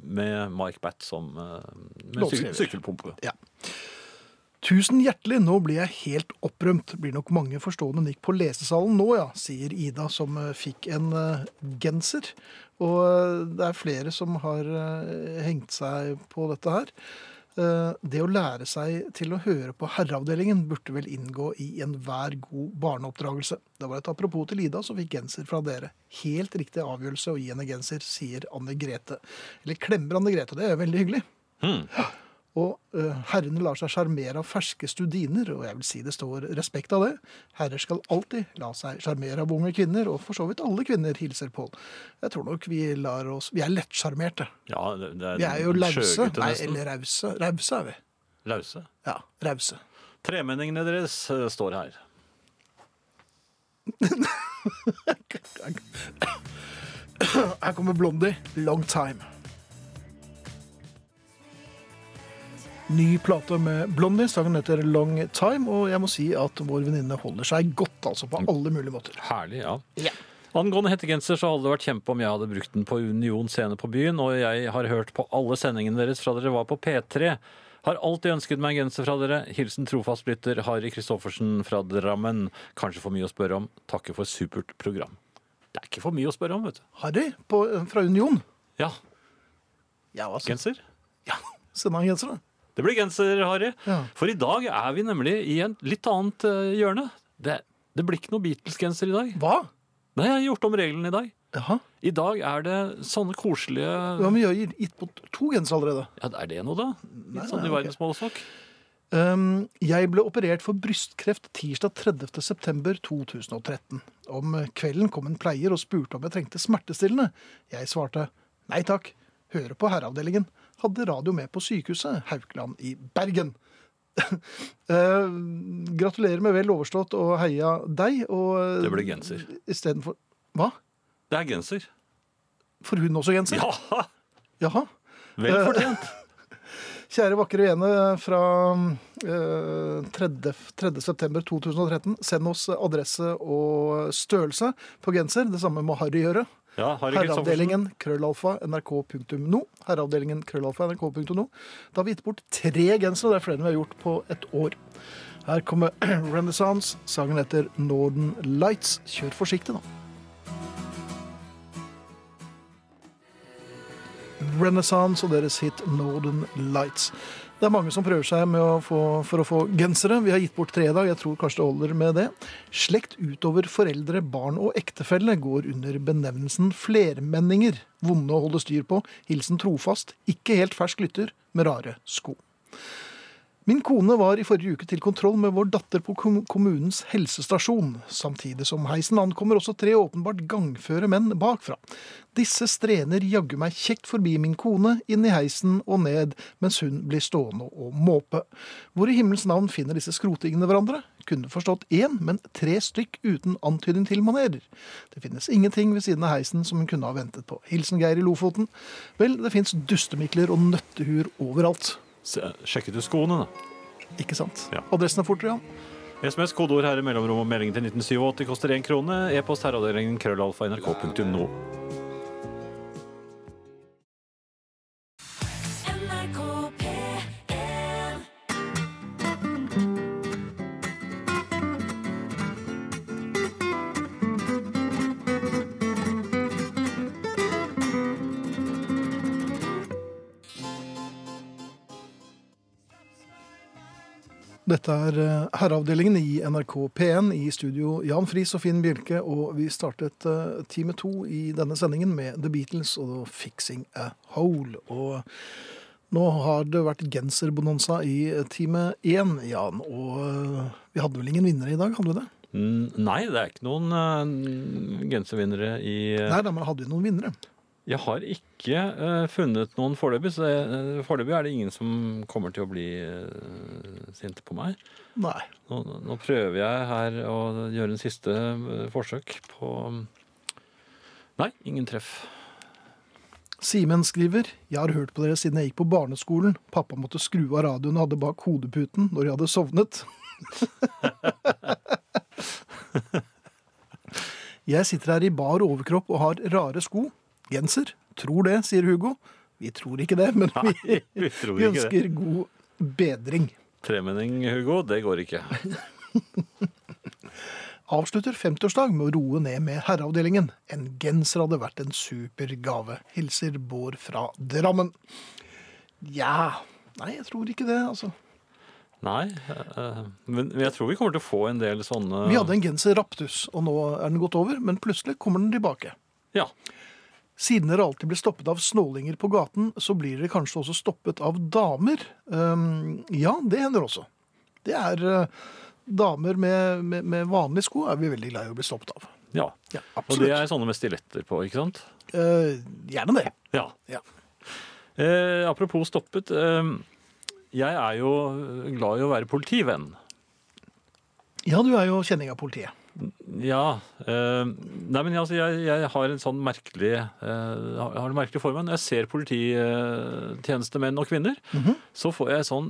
Med Mike Batt som med syk Ja sykkelpumpe. Tusen hjertelig, nå blir jeg helt opprømt. Blir nok mange forstående nikk på lesesalen nå, ja, sier Ida, som eh, fikk en eh, genser. Og eh, det er flere som har hengt seg på dette her. Det å lære seg til å høre på herreavdelingen burde vel inngå i enhver god barneoppdragelse. Det var et apropos til Ida som fikk genser fra dere. Helt riktig avgjørelse å gi henne genser, sier Anne Grete. Eller klemmer Anne Grete, det er veldig hyggelig. Hmm. Og eh, herrene lar seg sjarmere av ferske studiner, og jeg vil si det står respekt av det. Herrer skal alltid la seg sjarmere av unge kvinner, og for så vidt alle kvinner, hilser Pål. Jeg tror nok vi lar oss Vi er lettsjarmerte. Ja, det, det Vi er jo lause. Nei, eller rause. Rause er vi. Lause. Ja, rause. Tremenningene deres eh, står her. (laughs) Her kommer Blondie, Long Time. Ny plate med Blondie, sangen heter Long Time, og jeg må si at vår venninne holder seg godt, altså, på alle mulige måter. Herlig, ja. Ja. Angående hettegenser så hadde det vært kjempe om jeg hadde brukt den på Union scene på byen, og jeg har hørt på alle sendingene deres fra dere var på P3. Har alltid ønsket meg en genser fra dere. Hilsen trofast lytter Harry Kristoffersen fra Drammen. Kanskje for mye å spørre om. Takker for supert program. Det er ikke for mye å spørre om, vet du. Harry på, fra Union. Ja, Ja, altså. genser. Ja, (laughs) send han genser, da. Det blir genser, Harry. Ja. For i dag er vi nemlig i en litt annet eh, hjørne. Det, det blir ikke noe Beatles-genser i dag. Hva? Nei, jeg har gjort om reglene i dag. Jaha. I dag er det sånne koselige Ja, men Vi har gitt på to gensere allerede? Ja, er det noe, da? Nei, Litt sånn i i ok. verdensmålestokk. Um, jeg ble operert for brystkreft tirsdag 30. september 2013. Om kvelden kom en pleier og spurte om jeg trengte smertestillende. Jeg svarte nei takk, hører på herreavdelingen. Hadde radio med på sykehuset Haukeland i Bergen. (laughs) Eh, gratulerer med vel overstått og heia deg. Og Det ble genser. Istedenfor Hva? Det er genser. For hun også genser? Ja! Jaha. Vel Eh, fortjent. (laughs) Kjære vakre Jene fra eh, 3. 3. september 2013. Send oss adresse og størrelse på genser. Det samme må Harry gjøre. Ja, Herreavdelingen krøllalfa nrk.no. Herreavdelingen krøllalfa nrk.no. Da har vi gitt bort tre gensere. Det er flere enn vi har gjort på et år. Her kommer (clears throat) Renaissance. Sangen heter Northern Lights. Kjør forsiktig, nå. Renaissance og deres hit Northern Lights. Det er mange som prøver seg å få, for å få gensere. Vi har gitt bort tre i dag. Jeg tror kanskje det holder med det. Slekt utover foreldre, barn og ektefelle går under benevnelsen flermenninger. Vonde å holde styr på. Hilsen trofast. Ikke helt fersk lytter med rare sko. Min kone var i forrige uke til kontroll med vår datter på kommunens helsestasjon. Samtidig som heisen ankommer også tre åpenbart gangføre menn bakfra. Disse strener jaggu meg kjekt forbi min kone, inn i heisen og ned, mens hun blir stående og måpe. Hvor i himmels navn finner disse skrotingene hverandre? Kunne forstått én, men tre stykk uten antydning til manerer. Det finnes ingenting ved siden av heisen som hun kunne ha ventet på. Hilsen Geir i Lofoten. Vel, det fins dustemikler og nøttehuer overalt. Sjekket du skoene, da? Ikke sant? Ja. Adressen er fortere, Jan. SMS, kodeord her i mellomrom og meldingen til 1987 koster én krone. E-post herreavdelingen krøllalfa Dette er eh, herreavdelingen i NRK P1 i studio Jan Friis og Finn Bjelke, og vi startet eh, time to i denne sendingen med The Beatles og 'Fixing a Hole'. Og nå har det vært genserbonanza i eh, time én, Jan, og vi hadde vel ingen vinnere i dag, hadde vi det? Mm, Nei, det er ikke noen uh, genservinnere i Nei, da, men hadde vi noen vinnere? Jeg har ikke uh, funnet noen foreløpig, så uh, foreløpig er det ingen som kommer til å bli uh, sinte på meg. Nei. Nå, nå prøver jeg her å gjøre en siste forsøk på Nei, ingen treff. Simen skriver Jeg har hørt på dere siden jeg gikk på barneskolen. Pappa måtte skru av radioen og hadde bak hodeputen når jeg hadde sovnet. (laughs) (laughs) jeg sitter her i bar overkropp og har rare sko. Genser. Tror det, sier Hugo. Vi tror ikke det, men vi, Nei, vi (laughs) vi ønsker det. god bedring. Tremenning, Hugo, det går ikke. (laughs) Avslutter 50-årsdag med å roe ned med herreavdelingen. En genser hadde vært en super gave. Hilser Bård fra Drammen. Ja Nei, jeg tror ikke det, altså. Nei, eh, men jeg tror vi kommer til å få en del sånne Vi hadde en genser raptus, og nå er den gått over, men plutselig kommer den tilbake. Ja. Siden dere alltid blir stoppet av snålinger på gaten, så blir dere kanskje også stoppet av damer. Um, ja, det hender også. Det er uh, damer med, med, med vanlige sko er vi veldig glad i å bli stoppet av. ja. Ja, Og det er sånne med stiletter på, ikke sant? Uh, gjerne det. Ja. Ja. Uh, apropos stoppet. Eh, jeg er jo glad i å være politivenn. Ja, du er jo kjenning av politiet. Ja. Eh, nei, men altså, jeg, jeg har en sånn merkelig eh, har en merkelig form. Når jeg ser polititjenestemenn og -kvinner, så får jeg sånn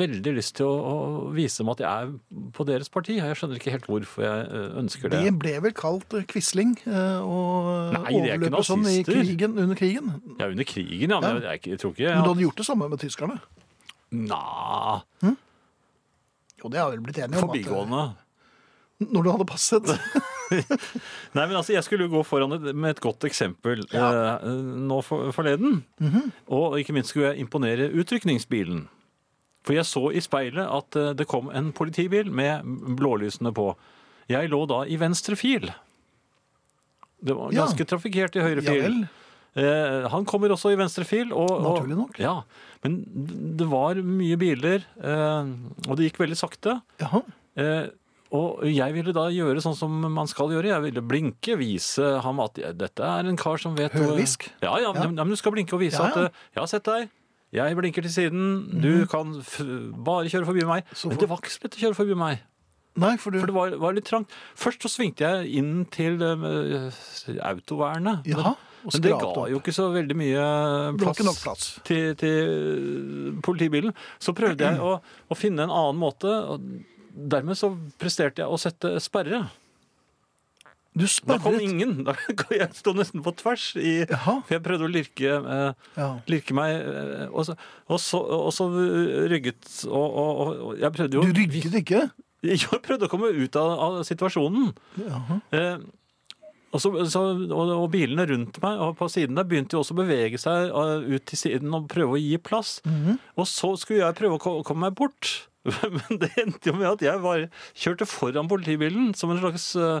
veldig lyst til å, å vise dem at jeg er på deres parti. Jeg skjønner ikke helt hvorfor jeg eh, ønsker det. Det ble vel kalt Quisling og Nei, de er ikke overløp og sånn i krigen, under krigen. Ja, under krigen, ja. Men jeg, jeg, jeg tror ikke Men du hadde gjort det samme med tyskerne? Nja Jo, det har vel blitt enige om. at, Forbigående. eh, Når du hadde passet. (laughs) Nei, men altså, Jeg skulle jo gå foran med et godt eksempel eh, nå for, forleden. Og ikke minst skulle jeg imponere utrykningsbilen. For jeg så i speilet at eh, det kom en politibil med blålysene på. Jeg lå da i venstre fil. Det var Ja. ganske trafikkert i høyre fil. Ja, Eh, han kommer også i venstre fil. Og, og, Naturlig nok. Ja, men det var mye biler, eh, og det gikk veldig sakte. Jaha. Eh, og jeg ville da gjøre sånn som man skal gjøre. Jeg ville blinke, vise ham at dette er en kar som vet Høvisk. Ja, ja, Ja. Men, du skal blinke og vise Ja, ja. at eh, jeg har sett deg. Jeg blinker til siden. Du kan f bare kjøre forbi meg. Så Men det var ikke så lett å kjøre forbi meg. Nei, for du For det var, var litt trangt. Først så svingte jeg inn til uh, autovernet. Jaha. Men, men det ga opp. jo ikke så veldig mye plass, plass. Til, til politibilen. Så prøvde jeg (clears throat) å, å finne en annen måte. og Dermed så presterte jeg å sette sperre. Du sperret? Da kom ingen. Da (laughs) jeg sto nesten på tvers. I, for jeg prøvde å lirke, eh, Ja. lirke meg, eh, og så, og så, og så rygget og, og, Jeg prøvde jo Du rygget ikke? (laughs) Jeg prøvde å komme ut av, av situasjonen. Eh, og, så, og, bilene rundt meg og på siden der begynte jo også å bevege seg eh, ut til siden og prøve å gi plass. Mhm. Og så skulle jeg prøve å komme meg bort. (laughs) Men det endte jo med at jeg var, kjørte foran politibilen som en slags eh,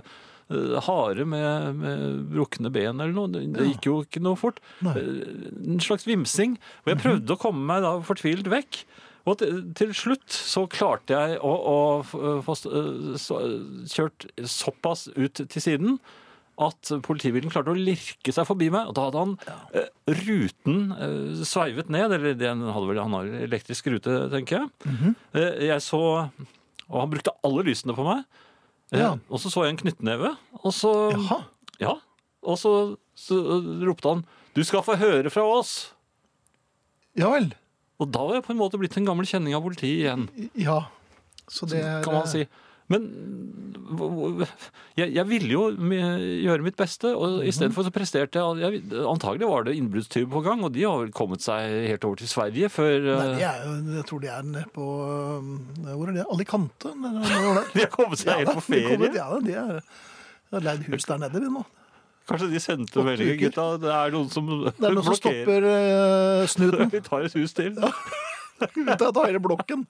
hare med, med brukne ben eller noe. Det, det gikk jo ikke noe fort. Nei. Eh, En slags vimsing. Og jeg prøvde å komme meg da fortvilt vekk. Og til, til slutt så klarte jeg å, å få kjørt såpass ut til siden at politibilen klarte å lirke seg forbi meg. Og da hadde han eh, ruten eh, sveivet ned, eller det, hadde vel han har elektrisk rute, tenker jeg. eh, jeg så Og han brukte alle lysene på meg. Ja. Og så så jeg en knyttneve, og så Jaha. ja, og så, så ropte han 'Du skal få høre fra oss'. Ja vel. Og da var jeg på en måte blitt en gammel kjenning av politiet igjen, Ja. Så det er kan man si. Men jeg, jeg ville jo gjøre mitt beste, og i stedet for så presterte jeg, jeg Antagelig var det innbruddstyver på gang, og de har vel kommet seg helt over til Sverige før Nei, eh, de er jeg tror de er nede på øh, Hvor er det? Alicante? (laughs) De har kommet seg helt på de kommet, ferie. Ja, de er de har leid hus der nede, de nå. Kanskje de sendte meldinger, gutta. Det er noen som Det er noen som (laughs) stopper øh, snuten (laughs) Vi tar et hus til. (laughs) ut av blokken.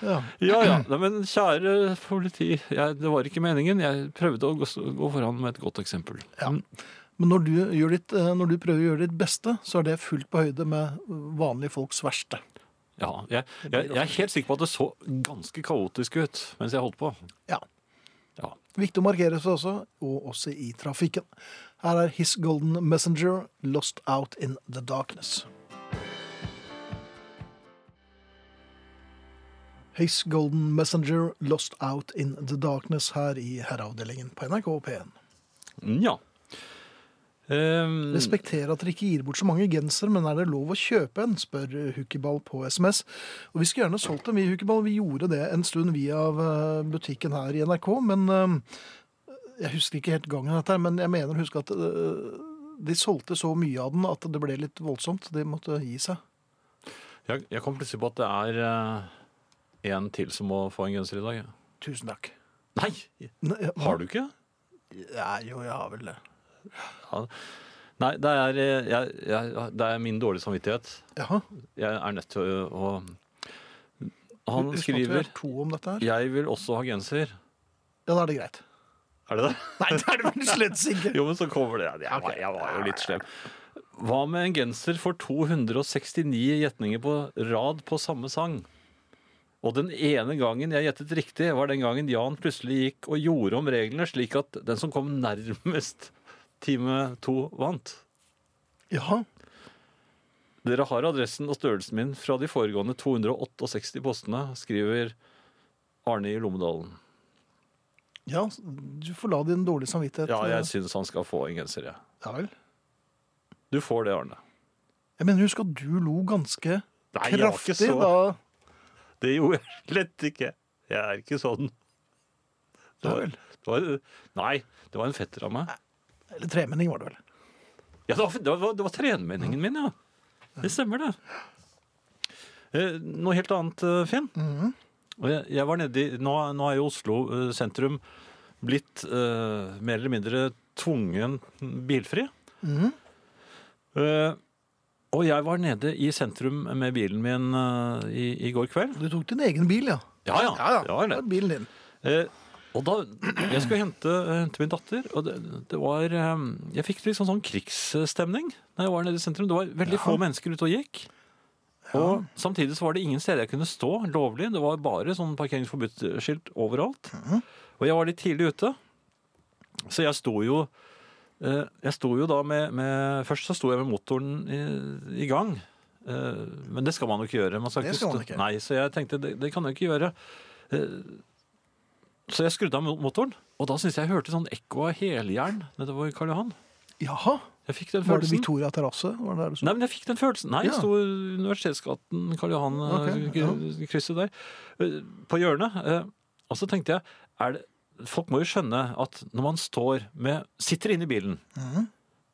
Ja. Ja, ja. Nei, men kjære politi, jeg, det var ikke meningen. Jeg prøvde å gå, gå foran med et godt eksempel. Ja. Men når du, ditt, øh, når du prøver å gjøre ditt beste, så er det fullt på høyde med vanlige folks verste. Ja, jeg, jeg, jeg er helt sikker på at det så ganske kaotisk ut mens jeg holdt på. Ja. Ja. Viktig å markere seg også, og også i trafikken. Her er His Golden Messenger, Lost Out in the Darkness. His Golden Messenger, Lost Out in the Darkness her i herreavdelingen på NRK P1. Mm, ja. Um... Respekterer at dere ikke gir bort så mange gensere, men er det lov å kjøpe en, spør Hukiball på SMS. Og vi skulle gjerne solgt dem, vi Hukiball. Vi gjorde det en stund via eh, butikken her i NRK, men eh, jeg husker ikke helt gangen dette, men jeg mener å huske at eh, de solgte så mye av den at det ble litt voldsomt. De måtte gi seg. jeg, jeg kom plutselig på at det er en til som må få en genser i dag. ja. Tusen takk. Nei! Nei, Har du ikke? Ja, jo, jeg har vel det. Ja. Nei, det er, eh, jeg, jeg, det er min dårlige samvittighet. Jaha. Jeg er nødt til å, å Han Husk at vi skriver er to om dette her. 'Jeg vil også ha genser'. Ja, da er det greit. Er det det? (laughs) Nei, det er det vel slett ikke. Jo, men så kommer det. Jeg var, jeg var jo litt slem. Hva med en genser for 269 gjetninger på rad på samme sang? Og den ene gangen jeg gjettet riktig, var den gangen Jan plutselig gikk og gjorde om reglene slik at den som kom nærmest time to, vant. Jaha. Dere har adressen og størrelsen min fra de foregående 268 postene, skriver Arne i Lommedalen. Ja, du får la din dårlige samvittighet Ja, eh, jeg syns han skal få en genser, jeg. Ja vel. Du får det, Arne. Jeg mener, husk at du lo ganske Nei, kraftig så- da. Det gjorde jeg slett ikke. Jeg er ikke sånn. Det var, det var, nei, det var en fetter av meg. Eller tremenning var det vel. Ja, det var, det var, det var tremenningen min, ja. Det stemmer, det. Eh, noe helt annet, Finn. Finn. -hmm. jeg, jeg var nedi, nå, nå er jo Oslo eh, sentrum blitt eh, mer eller mindre tvungen bilfri. Eh, og jeg var nede i sentrum med bilen min uh, i, i går kveld. Du tok din egen bil, ja. Ja, ja. Ja, ja. Det var det. Bilen din. Eh, Og da, Jeg skulle hente, hente min datter, og det, det var um, Jeg fikk liksom sånn krigsstemning da jeg var nede i sentrum. Det var veldig få mennesker ute og gikk. Og samtidig så var det ingen steder jeg kunne stå lovlig. Det var bare sånn parkeringsforbudsskilt overalt. Og jeg var litt tidlig ute, så jeg sto jo eh, Jeg sto jo da med, med Først så sto jeg med motoren i, i gang. Eh, Men det skal man jo ikke gjøre. Man skal Det skal man ikke. Nei, så jeg tenkte det, det kan jeg ikke gjøre. Eh, Så jeg skrudde av motoren, og da syntes jeg jeg hørte sånn ekko av heljern nedover Karl Johan. Jaha. Var det. Victoria terrasse? Var det der du? Nei, men jeg fikk den følelsen. Nei, Ja. sto Universitetsgaten, Karl Johan, Ok, eh, k- krysset der, eh, på hjørnet. eh, Og så tenkte jeg, er det, folk må jo skjønne at når man står med, sitter inne i bilen, mm.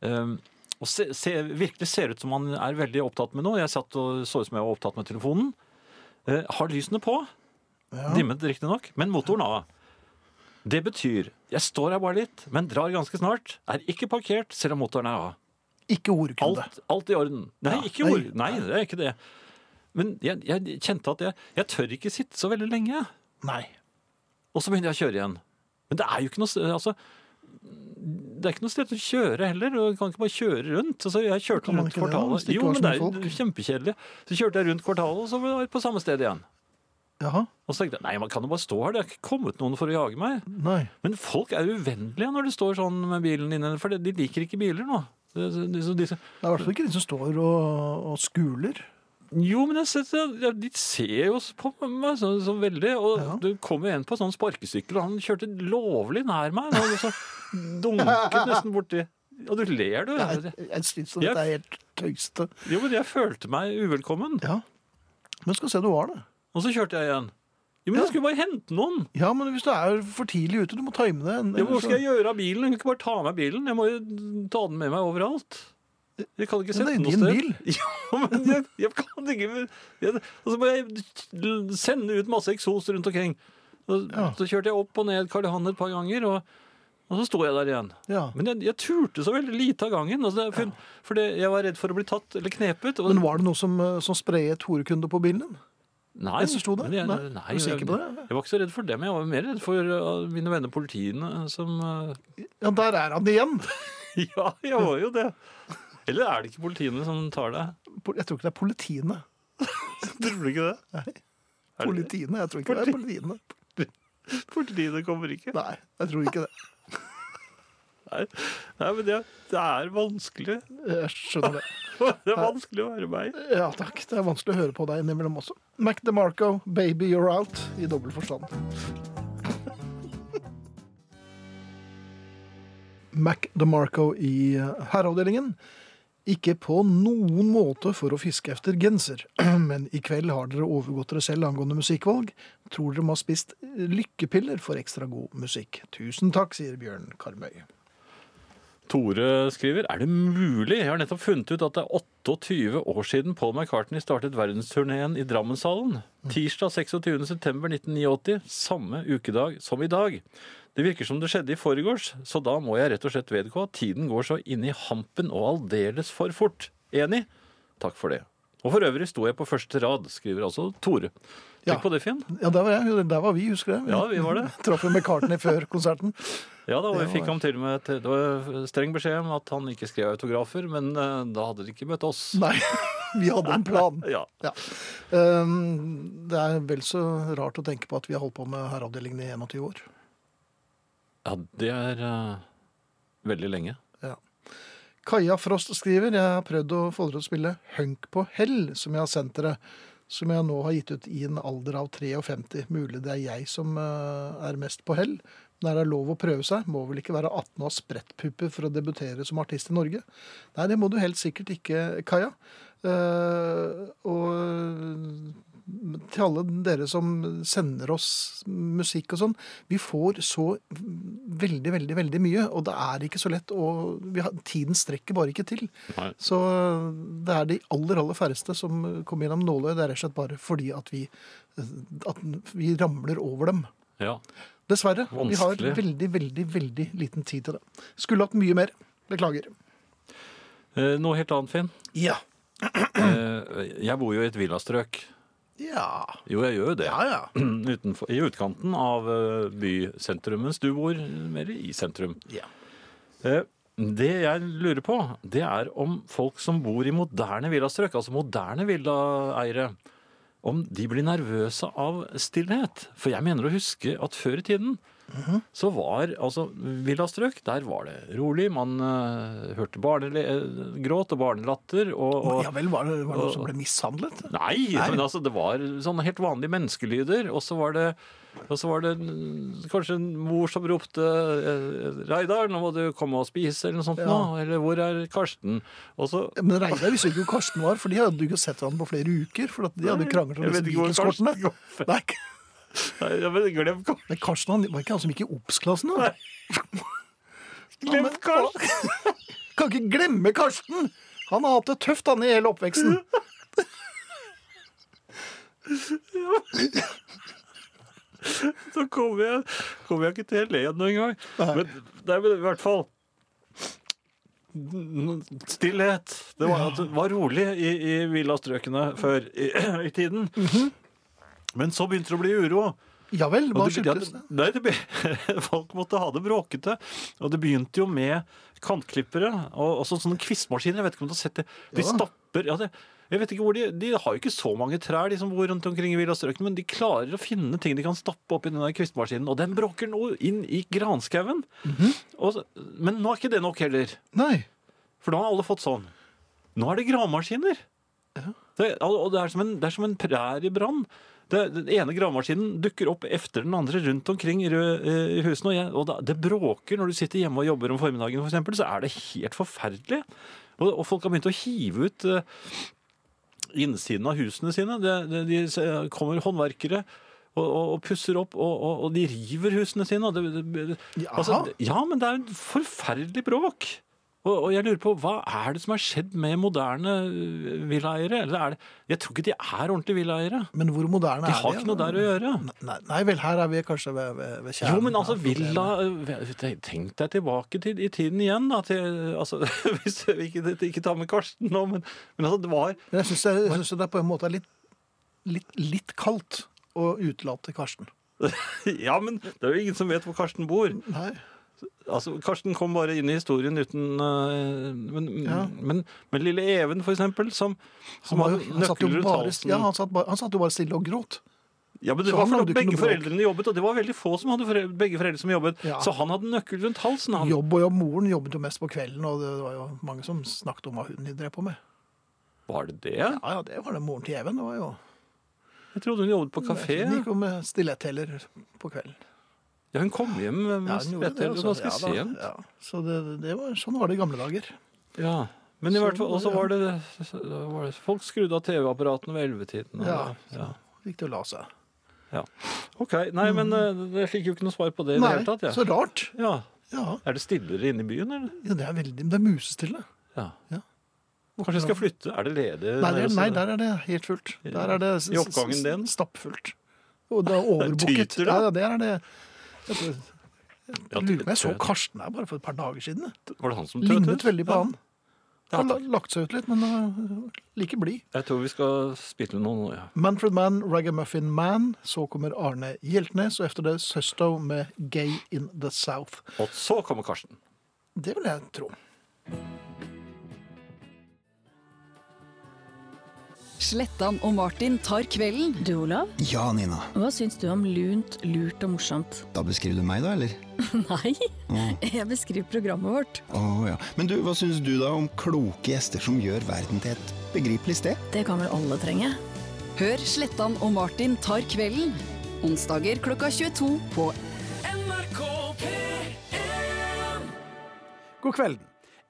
um, og se, se, virkelig ser ut som man er veldig opptatt med noe, jeg satt og så ut som jeg var opptatt med telefonen, Uh, har lysene på, Ja. dimmet riktig nok, men motoren av. Det betyr, jeg står her bare litt, men drar ganske snart, er ikke parkert, selv om motoren er av. Ikke ordkunde. Alt, alt i orden. Nei, Ja, ikke nei. ord. Nei, det er ikke det. Men jeg, jeg kjente at jeg, jeg tør ikke sitte så veldig lenge. Nei. Og så begynner jeg å kjøre igjen. Men det er jo ikke noe altså, det er ikke noe sted å kjøre heller. Du kan ikke bare kjøre rundt. Altså, jeg kjørte rundt kvartalet. Jo, men det er jo kjempekjedelig. Så kjørte jeg rundt kvartalet, og så var jeg på samme sted igjen. Jaha. Og så tenkte jeg nei, man kan jo bare stå her. Det er ikke kommet noen for å jage meg. Nei. Men folk er uvennlige når de står sånn med bilen inne, for de liker ikke biler nå. De, de, de, Det er i hvert fall ikke de som står og, og skuler. Jo, men jeg ser, ja, de ser jo på meg så, så veldig. Og Ja. det kom jo en på sånn sparkesykkel, og han kjørte lovlig nær meg. Og så (laughs) dunket nesten borti. Og du ler, du. Jeg, jeg Ja. dette er helt tøyste. Jo, men jeg følte meg uvelkommen. Ja. Men skal se du var det. Og så kjørte jeg igjen. Jo, men Ja. jeg skulle bare hente noen. Ja, men hvis du er for tidlig ute, du må time det. Ja, hvor skal jeg gjøre av bilen? Jeg kan ikke bare ta med bilen. Jeg må jo ta den med meg overalt. Jeg kan ikke sette det er den noe din sted. bil. (laughs) Ja, men jeg, jeg kan ikke jeg, Og så må jeg sende ut masse eksos rundt omkring. Og, Ja. Så kjørte jeg opp og ned Karl Johan et par ganger, og, og så sto jeg der igjen. Ja. Men jeg, jeg turte så veldig lite av gangen. Altså det, for, fordi jeg var redd for å bli tatt eller knepet. Og, Men var det noe som, eh, som sprayet horekunder på bilen din? nei, Jeg, Nei. nei, Er det? Jeg, jeg var ikke så redd for dem. Jeg var mer redd for uh, mine venner politiene som uh, Ja, der er han igjen! (laughs) Ja, jeg var jo det. (laughs) Eller er det ikke politiene som tar deg? Jeg tror ikke det er politiene. (laughs) Tror du ikke det? Nei. Politiene, Jeg tror ikke det er politiene. Politiene kommer ikke. Nei, jeg tror ikke det. Nei, Nei men det, det er vanskelig. Jeg skjønner det. (laughs) Det er vanskelig å være meg. Ja takk, det er vanskelig å høre på deg innimellom også. Mac DeMarco, 'Baby You're Out', i dobbel forstand. (laughs) Mac DeMarco i eh, herreavdelingen. Ikke på noen måte for å fiske efter genser, (clears throat) men i kveld har dere overgått dere selv angående musikkvalg. Tror dere må ha spist lykkepiller for ekstra god musikk. Tusen takk, sier Bjørn Karmøy. Tore skriver Er det mulig? Jeg har nettopp funnet ut at det er 28 år siden Paul McCartney startet verdensturneen i Drammenshallen. Tirsdag 26.9.1989, samme ukedag som i dag. Det virker som det skjedde i forgårs, så da må jeg rett og slett vedgå at tiden går så inn i hampen og aldeles for fort. Enig? Takk for det. Og for øvrig sto jeg på første rad, skriver altså Tore. Tenk Ja. på det, Finn. Ja, der var jeg. Der var vi, husker jeg. Ja, vi var det. (laughs) Traff jo McCartney før konserten. Ja, da og vi fikk ham til og med det var streng beskjed om at han ikke skrev autografer, men eh, da hadde de ikke møtt oss. Nei, (laughs) vi hadde en plan. (laughs) Ja. Ja. Um, det er vel så rart å tenke på at vi har holdt på med herreavdelingen i 21 år. Ja, det er eh, veldig lenge. Kaja Frost skriver jeg har prøvd å få dere til å spille Hunk på hell, som jeg har sendt dere. Som jeg nå har gitt ut i en alder av 53. Mulig det er jeg som eh, er mest på hell. Men er det lov å prøve seg? Må vel ikke være 18 og ha sprettpupper for å debutere som artist i Norge? Nei, det må du helt sikkert ikke, Kaja. Eh, og til alle dere som sender oss musikk og sånn, vi får så veldig, veldig, veldig mye, og det er ikke så lett, og vi har, tiden strekker bare ikke til. Nei. Så det er de aller, aller færreste som kommer gjennom nåløyet. Det er rett og slett bare fordi at vi, at vi ramler over dem. Ja. Dessverre. Vi har veldig, veldig, veldig liten tid til det. Skulle hatt mye mer. Beklager. Eh, noe helt annet, Finn. Ja. Eh, jeg bor jo i et villastrøk Ja. Jo, jeg gjør jo det. Ja, ja. (clears throat) Utenfor, I utkanten av eh, bysentrum, mens du bor mer i sentrum. Ja. Eh, Det jeg lurer på, det er om folk som bor i moderne villastrøk, altså moderne villaeiere, om de blir nervøse av stillhet. For jeg mener å huske at før i tiden så var altså villastrøk, der var det rolig. Man uh, hørte barnegråt og barnelatter. Og, og, Ja vel, var det, var det noen som ble mishandlet? Nei, Nei. men altså, det var sånne helt vanlige menneskelyder. Og så var det, og så var det kanskje en mor som ropte eh, 'Reidar, nå må du komme og spise', eller noe sånt. Ja. nå, Eller 'Hvor er Karsten?' Og så Men Reidar visste ikke hvor Karsten var, for de hadde jo ikke sett han på flere uker. For de hadde kranglet om disse ikke jeg vet, glem Karsten. men Karsten han, var ikke han som gikk i Obs-klassen? da? (laughs) Glem Karsten. (laughs) Kan ikke glemme Karsten! Han har hatt det tøft han i hele oppveksten. (laughs) Så kommer jeg, kommer jeg ikke til å le noen gang. Men det er i hvert fall Stillhet. Det var, det var rolig i, i villastrøkene før i, (clears throat) i tiden. Men så begynte det å bli uro. Ja vel, hva skyldtes det? Nei, det be- (laughs) folk måtte ha det bråkete. Og det begynte jo med kantklippere og også sånne kvistmaskiner. Jeg vet ikke om du har sett det. De Ja. stapper ja, det, Jeg vet ikke hvor de De har jo ikke så mange trær, de som bor rundt omkring i villastrøkene, men de klarer å finne ting de kan stappe i den kvistmaskinen. Og den bråker nå inn i granskauen. Mm -hmm. Men nå er ikke det nok heller. Nei. For nå har alle fått sånn. Nå er det gravemaskiner. Det, og det er som en, det er som en præriebrann. Det, den ene gravemaskinen dukker opp efter den andre rundt omkring i, eh, i husene. Og, jeg, og da, det bråker når du sitter hjemme og jobber om formiddagen, for eksempel, så er det helt forferdelig. Og, og folk har begynt å hive ut uh, innsiden av husene sine. Det, det, de s- kommer håndverkere og, og, pusser opp, og, de river husene sine. Altså, ja, men det er jo forferdelig bråk. Og, og jeg lurer på, hva er det som har skjedd med moderne øh, villaeiere? Eller er det, jeg tror ikke de er ordentlige villaeiere. Men hvor moderne De er har de? ikke noe der å gjøre. Nei, nei vel, her er vi kanskje ved, ved, ved kjernen. Jo, men altså, villa øh, Tenk deg tilbake til, i tiden igjen, da. Til, altså, (laughs) hvis vi ikke, ikke tar med Karsten nå, men, men altså, det var Men jeg syns det, det på en måte er litt, litt, litt kaldt å utelate Karsten. (laughs) Ja, men det er jo ingen som vet hvor Karsten bor. Nei. Altså, Karsten kom bare inn i historien uten uh, men, Ja. men, men lille Even, for eksempel, som, Han, som hadde jo- han, satt jo bare, ja, han, satt bare, han satt jo bare stille og gråt. Ja, men det Så var for fordi begge foreldrene jobbet, og det var veldig få som hadde foreldre, begge foreldre som jobbet. Ja. Så han hadde nøkkel rundt halsen. Han. Jobb og jobb. Moren jobbet jo mest på kvelden, og det var jo mange som snakket om hva hun drev på med. Var det det? Ja, ja, det var det moren til Even. Det var jo Jeg trodde hun jobbet på kafé. Hun gikk jo med stilettheller på kvelden. Ja, hun kom hjem med Ja, det, spettel altså. ganske Ja, sent. Ja, så det, det var, sånn var det i gamle dager. Ja. Men i Så- hvert fall, også så var det, var det Folk skrudde av TV-apparatene ved ellevetiden. Ja. ja. Gikk til å la seg. OK. Nei, men eh, jeg fikk jo ikke noe svar på det i det hele tatt. Ja. så rart. Ja. Ja, Er det stillere inne i byen, eller? ja det er veldig, det er musestille. Ja. Ja. Kanskje jeg skal flytte? Er det ledig? Nei, det, nede nei, der er det helt fullt. Der er det I oppgangen din? Stappfullt. Og det er overbooket. Tyter det? Ja, ja, der er det Jeg lurer på jeg så. Karsten her bare for et par dager siden. Var det han som tøt Lignet ut? veldig på han. Ja, Har lagt seg ut litt, men uh, like blid. Jeg tror vi skal spille noe nå, ja. Manfred Mann, Ragamuffin Man. Så kommer Arne Hjeltnes, og efter det Søsto med Gay in the South. Og så kommer Karsten. Det vil jeg tro. Slettan og Martin tar kvelden. Du, Olav, Ja, Nina. hva syns du om lunt, lurt og morsomt? Da beskriver du meg, da, eller? (laughs) Nei, Å jeg beskriver programmet vårt. Å, ja. Men du, hva syns du da om kloke gjester som gjør verden til et begripelig sted? Det kan vel alle trenge? Hør Slettan og Martin tar kvelden. Onsdager klokka 22 på God kvelden.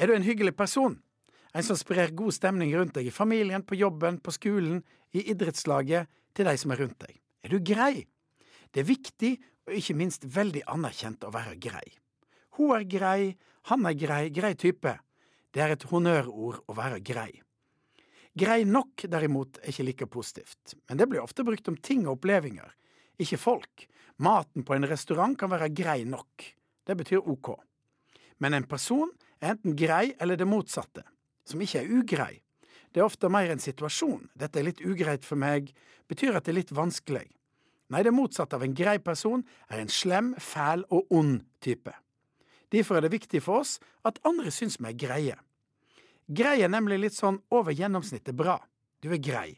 Er du en hyggelig person? En som sprer god stemning rundt deg i familien, på jobben, på skolen, i idrettslaget, til de som er rundt deg. Er du grei? Det er viktig, og ikke minst veldig anerkjent å være grei. Hun er grei, han er grei, grei type. Det er et honnørord å være grei. Grei nok, derimot, er ikke like positivt, men det blir ofte brukt om ting og opplevelser, ikke folk. Maten på en restaurant kan være grei nok. Det betyr ok. Men en person er enten grei eller det motsatte, som ikke er ugrei. Det er ofte mer en situasjon. Dette er litt ugreit for meg, betyr at det er litt vanskelig. Nei, det motsatte av en grei person er en slem, fæl og ond type. Derfor er det viktig for oss at andre syns vi er greie. Grei er nemlig litt sånn over gjennomsnittet bra. Du er grei.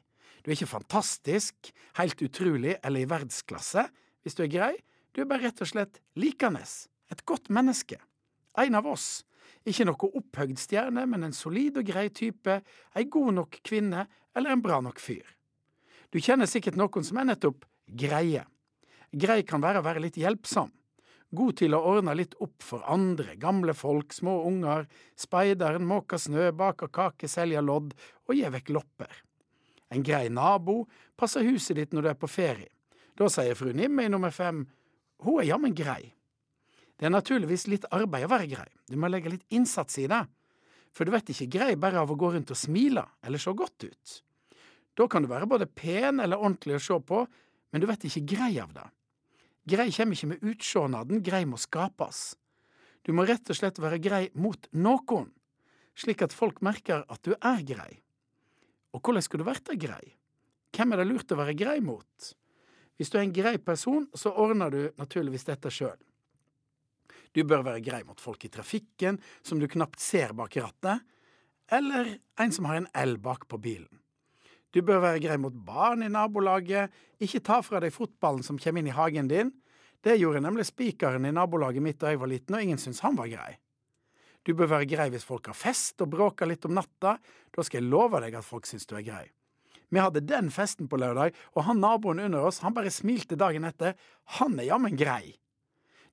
Du er ikke fantastisk, helt utrolig eller i verdensklasse hvis du er grei. Du er bare rett og slett likende. Et godt menneske. En av oss. Ikke noe opphøgd stjerne, men en solid og grei type, ei god nok kvinne eller en bra nok fyr. Du kjenner sikkert noen som er nettopp greie. Grei kan være å være litt hjelpsom. God til å ordne litt opp for andre, gamle folk, små unger, speideren, måker snø, baker kake, selger lodd og gir vekk lopper. En grei nabo passer huset ditt når du er på ferie. Da sier fru Nimme i nummer fem, hun er jammen grei. Det er naturligvis litt arbeid å være grei, du må legge litt innsats i det, for du vet ikke grei bare av å gå rundt og smile eller se godt ut. Da kan du være både pen eller ordentlig å se på, men du vet ikke grei av det. Grei kommer ikke med utsjånaden, grei må skapes. Du må rett og slett være grei mot noen, slik at folk merker at du er grei. Og hvordan skulle du verte grei? Hvem er det lurt å være grei mot? Hvis du er en grei person, så ordner du naturligvis dette sjøl. Du bør være grei mot folk i trafikken som du knapt ser bak rattet, eller en som har en L bak på bilen. Du bør være grei mot barn i nabolaget, ikke ta fra deg fotballen som kommer inn i hagen din. Det gjorde nemlig spikeren i nabolaget mitt da jeg var liten, og ingen syntes han var grei. Du bør være grei hvis folk har fest og bråker litt om natta, da skal jeg love deg at folk syns du er grei. Vi hadde den festen på lørdag, og han naboen under oss, han bare smilte dagen etter, han er jammen grei.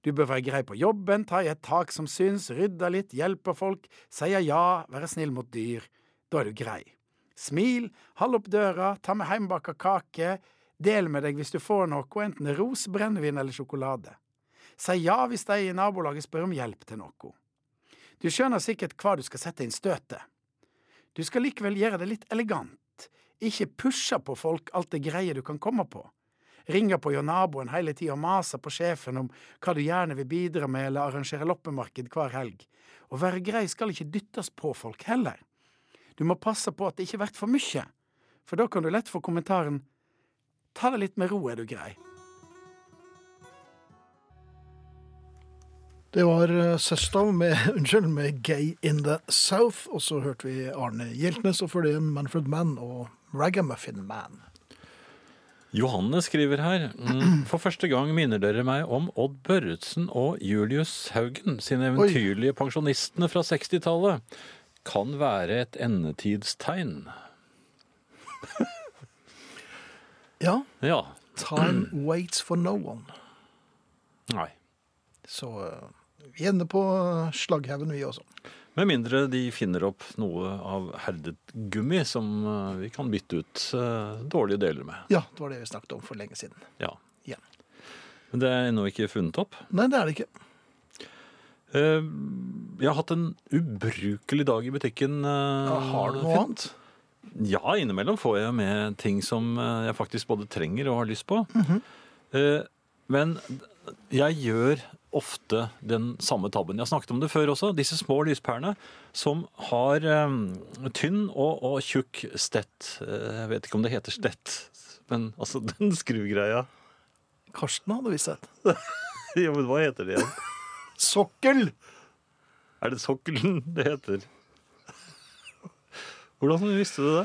Du bør være grei på jobben, ta i et tak som syns, rydde litt, hjelpe folk, sier ja, være snill mot dyr. Da er du grei. Smil, hold opp døra, ta med heimbaka kake, del med deg hvis du får noe, enten ros, brennevin eller sjokolade. Si ja hvis de i nabolaget spør om hjelp til noe. Du skjønner sikkert hva du skal sette inn støtet. Du skal likevel gjøre det litt elegant, ikke pushe på folk alt det greie du kan komme på. Ringe på hjå naboen hele tida og mase på sjefen om hva du gjerne vil bidra med eller arrangere loppemarked hver helg. Å være grei skal ikke dyttes på folk heller. Du må passe på at det ikke blir for mye, for da kan du lett få kommentaren Ta det litt med ro, er du grei. Det var eh, Søstav med, (laughs) unnskyld, med Gay in the South, og så hørte vi Arne Hjeltnes, og før det Manfred Mann og Ragamuffin Man. Johanne skriver her mm, For første gang minner dere meg om Odd Børretzen og Julius Haugen sine eventyrlige pensjonistene fra 60-tallet. Kan være et endetidstegn. (laughs) Ja. Ja. Time waits for no one. Nei. Så eh, vi ender på eh, slagghaugen, vi også. Med mindre de finner opp noe av herdet gummi som eh, vi kan bytte ut eh, dårlige deler med. Ja, det var det vi snakket om for lenge siden. Ja. Ja. Men det er ennå ikke funnet opp. Nei, det er det ikke. Eh, Jeg har hatt en ubrukelig dag i butikken. Ja, har du noe annet? Ja, innimellom får jeg med ting som jeg faktisk både trenger og har lyst på. Mm -hmm. Men jeg gjør ofte den samme tabben. Jeg har snakket om det før også. Disse små lyspærene som har eh, tynn og, og tjukk stett. Eh, Jeg vet ikke om det heter stett, men altså (laughs) den skrugreia. Karsten hadde visst det. (laughs) Ja, men hva heter det igjen? Sokkel! Er det sokkelen (laughs) det heter? Hvordan visste du det?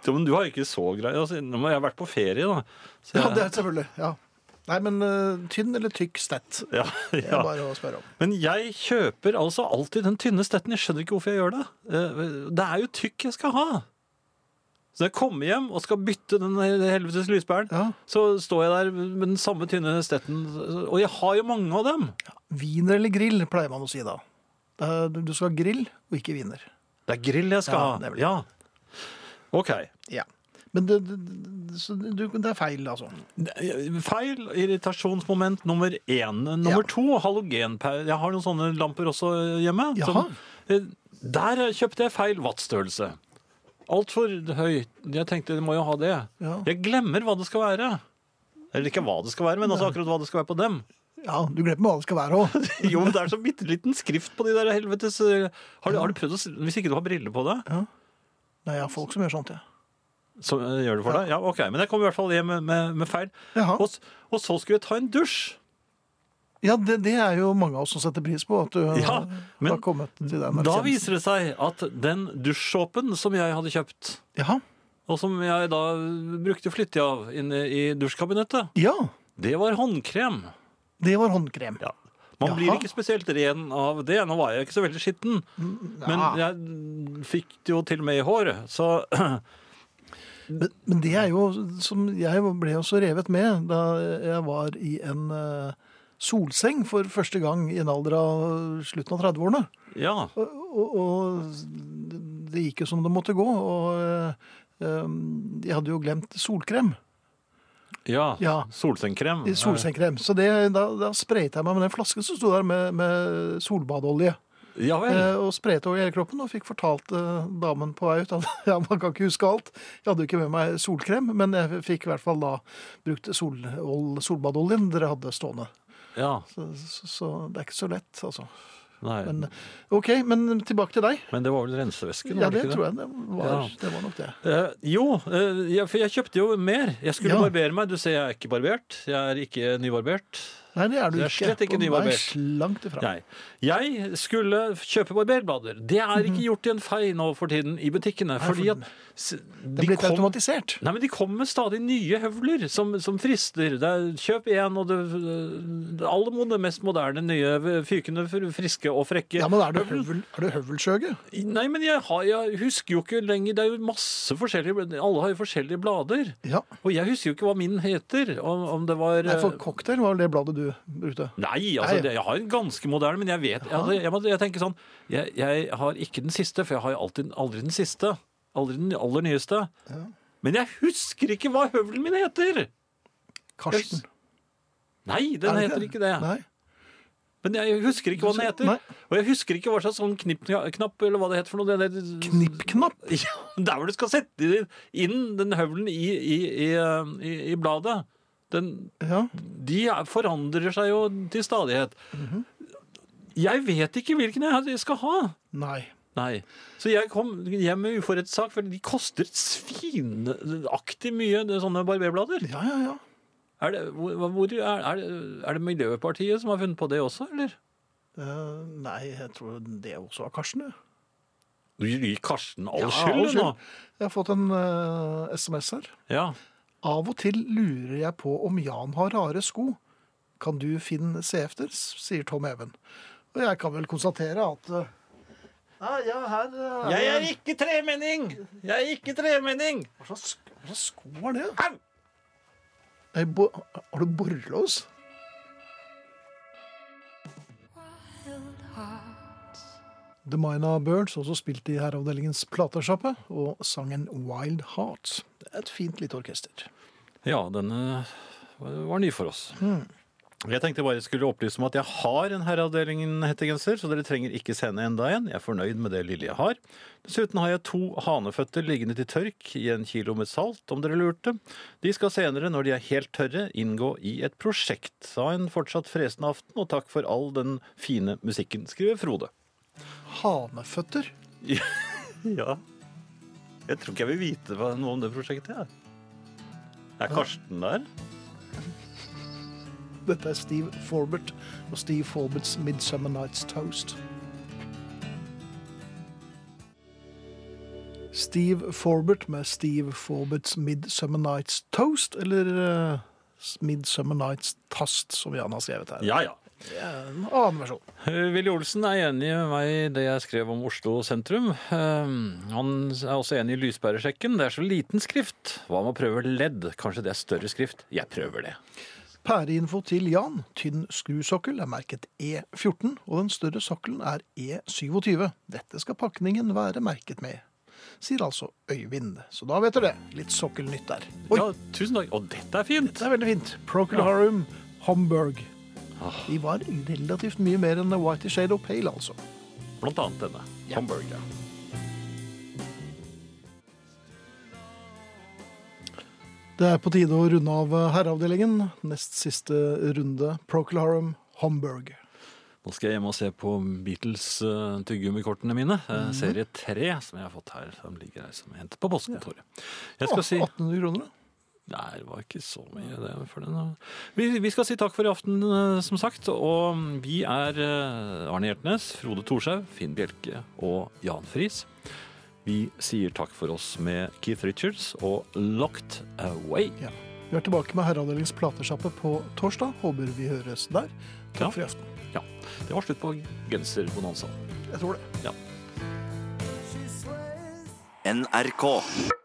Ja, men du har ikke så grei altså, Nå må jeg vært på ferie, da. Så Ja, det er selvfølgelig. ja. Nei, men uh, tynn eller tykk stett? (laughs) Ja, Det er bare å spørre om. Men jeg kjøper altså alltid den tynne stetten. Jeg skjønner ikke hvorfor jeg gjør det. Eh, Det er jo tykk jeg skal ha. Så når jeg kommer hjem og skal bytte den helvetes lyspæren, så står jeg der med den samme tynne stetten. Og jeg har jo mange av dem. Wiener eller grill, pleier man å si da. Du skal ha grill, og ikke wiener. Det er grill jeg skal Ja, ha. vel- Ja. OK. Ja. Men det, det, det, det er feil, altså. Feil. Irritasjonsmoment nummer én. Nummer to, halogenpære. Jeg har noen sånne lamper også hjemme. Som, eh, der kjøpte jeg feil wattstørrelse. Altfor høy. Jeg tenkte jeg må jo ha det. Ja. Jeg glemmer hva det skal være. Eller ikke hva det skal være, men altså akkurat hva det skal være på dem. Ja, du glemmer hva det skal være òg. (laughs) Jo, men det er så bitte liten skrift på de der helvetes eh, Har du, har du prøvd å Hvis ikke du har briller på deg, Nei, jeg har folk som gjør sånt, jeg. så eh, gjør det for deg? Ja, ok. Men jeg kom i hvert fall hjem med, med, med feil. Og, og så skulle jeg ta en dusj. Ja, det, det er jo mange av oss som setter pris på, at du Ja, har- kommet til den Da viser det seg at den dusjsåpen som jeg hadde kjøpt, ja. og som jeg da brukte flittig av inne i dusjkabinettet, Ja, det var håndkrem. det var håndkrem. Ja. Man Jaha. blir ikke spesielt ren av det. Nå var jeg ikke så veldig skitten, men jeg fikk det jo til og med i håret. Så (clears throat) Men, men det er jo som Jeg ble også revet med da jeg var i en eh, solseng for første gang i en alder av slutten av 30-årene. ja. Og, og, og det gikk jo som det måtte gå. Og eh, eh, jeg hadde jo glemt solkrem. Ja, Ja. solsengkrem. Solsengkrem. Så det, da, da sprayet jeg meg med den flasken som sto der med, med solbadeolje. Ja vel. Eh, og spredte over hele kroppen, og fikk fortalt eh, damen på vei ut at (laughs) ja, man kan ikke huske alt. Jeg hadde jo ikke med meg solkrem, men jeg fikk i hvert fall da brukt sol, solbadoljen dere hadde stående. Ja, Så, så, så det er ikke så lett, altså. nei. Men OK, men tilbake til deg. Men det var vel rensevæsken? Ja, det ikke tror jeg det var. Ja. Det var nok det. Eh, jo, eh, for jeg kjøpte jo mer. Jeg skulle Ja. barbere meg. Du ser jeg er ikke barbert. Jeg er ikke nybarbert. Nei, det er du Det er slett ikke ikke nei, nybarbert. Langt ifra. Nei. Jeg skulle kjøpe barberblader. Det er ikke gjort i en fei nå for tiden i butikkene. fordi at de Det er blitt automatisert. Nei, men De kommer med stadig nye høvler som, som frister. Det er, kjøp én, og det, det aller mod- mest moderne, nye, fykende, friske og frekke. Ja, men er du, høvel, er du høvelskjøge? Nei, men jeg, har, jeg husker jo ikke lenger Det er jo masse forskjellige Alle har jo forskjellige blader. Ja. Og jeg husker jo ikke hva min heter. Om, om det var Nei, for eh, cocktail var det bladet du brukte. Nei, altså, Nei. det, jeg har en ganske moderne, men jeg vet altså, jeg, jeg, jeg tenker sånn jeg, jeg har ikke den siste, for jeg har alltid, aldri den siste. Aldri den aller nyeste. Men jeg husker ikke hva høvelen min heter! Karsten. Nei, den ikke heter ikke det. Nei. Men jeg husker ikke hva den heter. Nei. Og jeg husker ikke hva slags sånn knippknapp eller hva det heter for noe. Knippknapp? (laughs) Ja, der hvor du skal sette inn den høvelen i, i, i, eh, i, i bladet. Den, Ja. de er- forandrer seg jo til stadighet. Mhm. Jeg vet ikke hvilken jeg skal ha. Nei. Nei. Så jeg kom hjem med uforrettssak, for de koster svinaktig mye, sånne barberblader. Ja, ja, ja. Er det, hvor, er, er, det, er det Miljøpartiet som har funnet på det også, eller? Uh, nei, jeg tror det også var Karsten. ja. Du gir Karsten all Ja, skyld all nå. Jeg har fått en uh, SMS her. Ja. Av og til lurer jeg på om Jan har rare sko. Kan du Finn, se efter, sier Tom Even. Og jeg kan vel konstatere at uh, ja, ja, her uh, Jeg er ikke tremenning! Jeg er ikke tremenning! Hva slags, hva slags sko er det? Nei, bo, har du borrelås? The Mina Birds, også spilt i herreavdelingens platesjappe, og sangen Wild Hearts. Det er et fint lite orkester. Ja, denne var ny for oss. Mm. Jeg tenkte bare jeg skulle opplyse om at jeg har en Herreavdelingen-hettegenser, så dere trenger ikke sende enda en. Jeg er fornøyd med det lille jeg har. Dessuten har jeg to haneføtter liggende til tørk i en kilo med salt, om dere lurte. De skal senere, når de er helt tørre, inngå i et prosjekt. Ha en fortsatt fresende aften, og takk for all den fine musikken, skriver Frode. Haneføtter? (laughs) Ja. Jeg tror ikke jeg vil vite noe om det prosjektet. Jeg. Er Karsten der? Dette er Steve Forbert og Steve Forberts Midsummer Night's Toast. Steve Forbert med Steve Forberts Midsummer Night's Toast, eller uh, Midsummer Night's Tast, som Jan har skrevet her. Ja, ja. En annen versjon. Willy Olsen er enig med meg i det jeg skrev om Oslo sentrum. Eh, Han er også enig i lyspæresjekken. Det er så liten skrift. Hva med å prøve ledd? Kanskje det er større skrift? Jeg prøver det. Pæreinfo til Jan. Tynn skrusokkel er merket E14, og den større sokkelen er E27. Dette skal pakningen være merket med. Sier altså Øyvind. Så da vet du det. Litt sokkelnytt der. Oi, Ja, tusen takk. Og dette er fint. Dette er veldig fint. Procol Harum, Homburg. De var relativt mye mer enn Whitey Shade of Pale, altså. Blant annet denne. Ja. Det er på tide å runde av herreavdelingen. Nest siste runde, Procolarum Homburg. Nå skal jeg hjem og se på Beatles uh, tyggegummikortene mine. Mm. Serie 3, som jeg har fått her. Som ligger her som jeg hentet på postkontoret. Jeg skal si 1800 kroner, da. Nei, det var ikke så mye det for den. Vi, vi skal si takk for i aften, eh, som sagt. Og vi er eh, Arne Hjertnes, Frode Thorshaug, Finn Bjelke og Jan Friis. Vi sier takk for oss med Keith Richards og Locked Away. Vi er tilbake med Herreavdelingens platesjappe på torsdag. Håper vi høres der. Takk Ja. for i aften. Ja, Det var slutt på genserbonanzaen. Jeg tror det. Ja. NRK.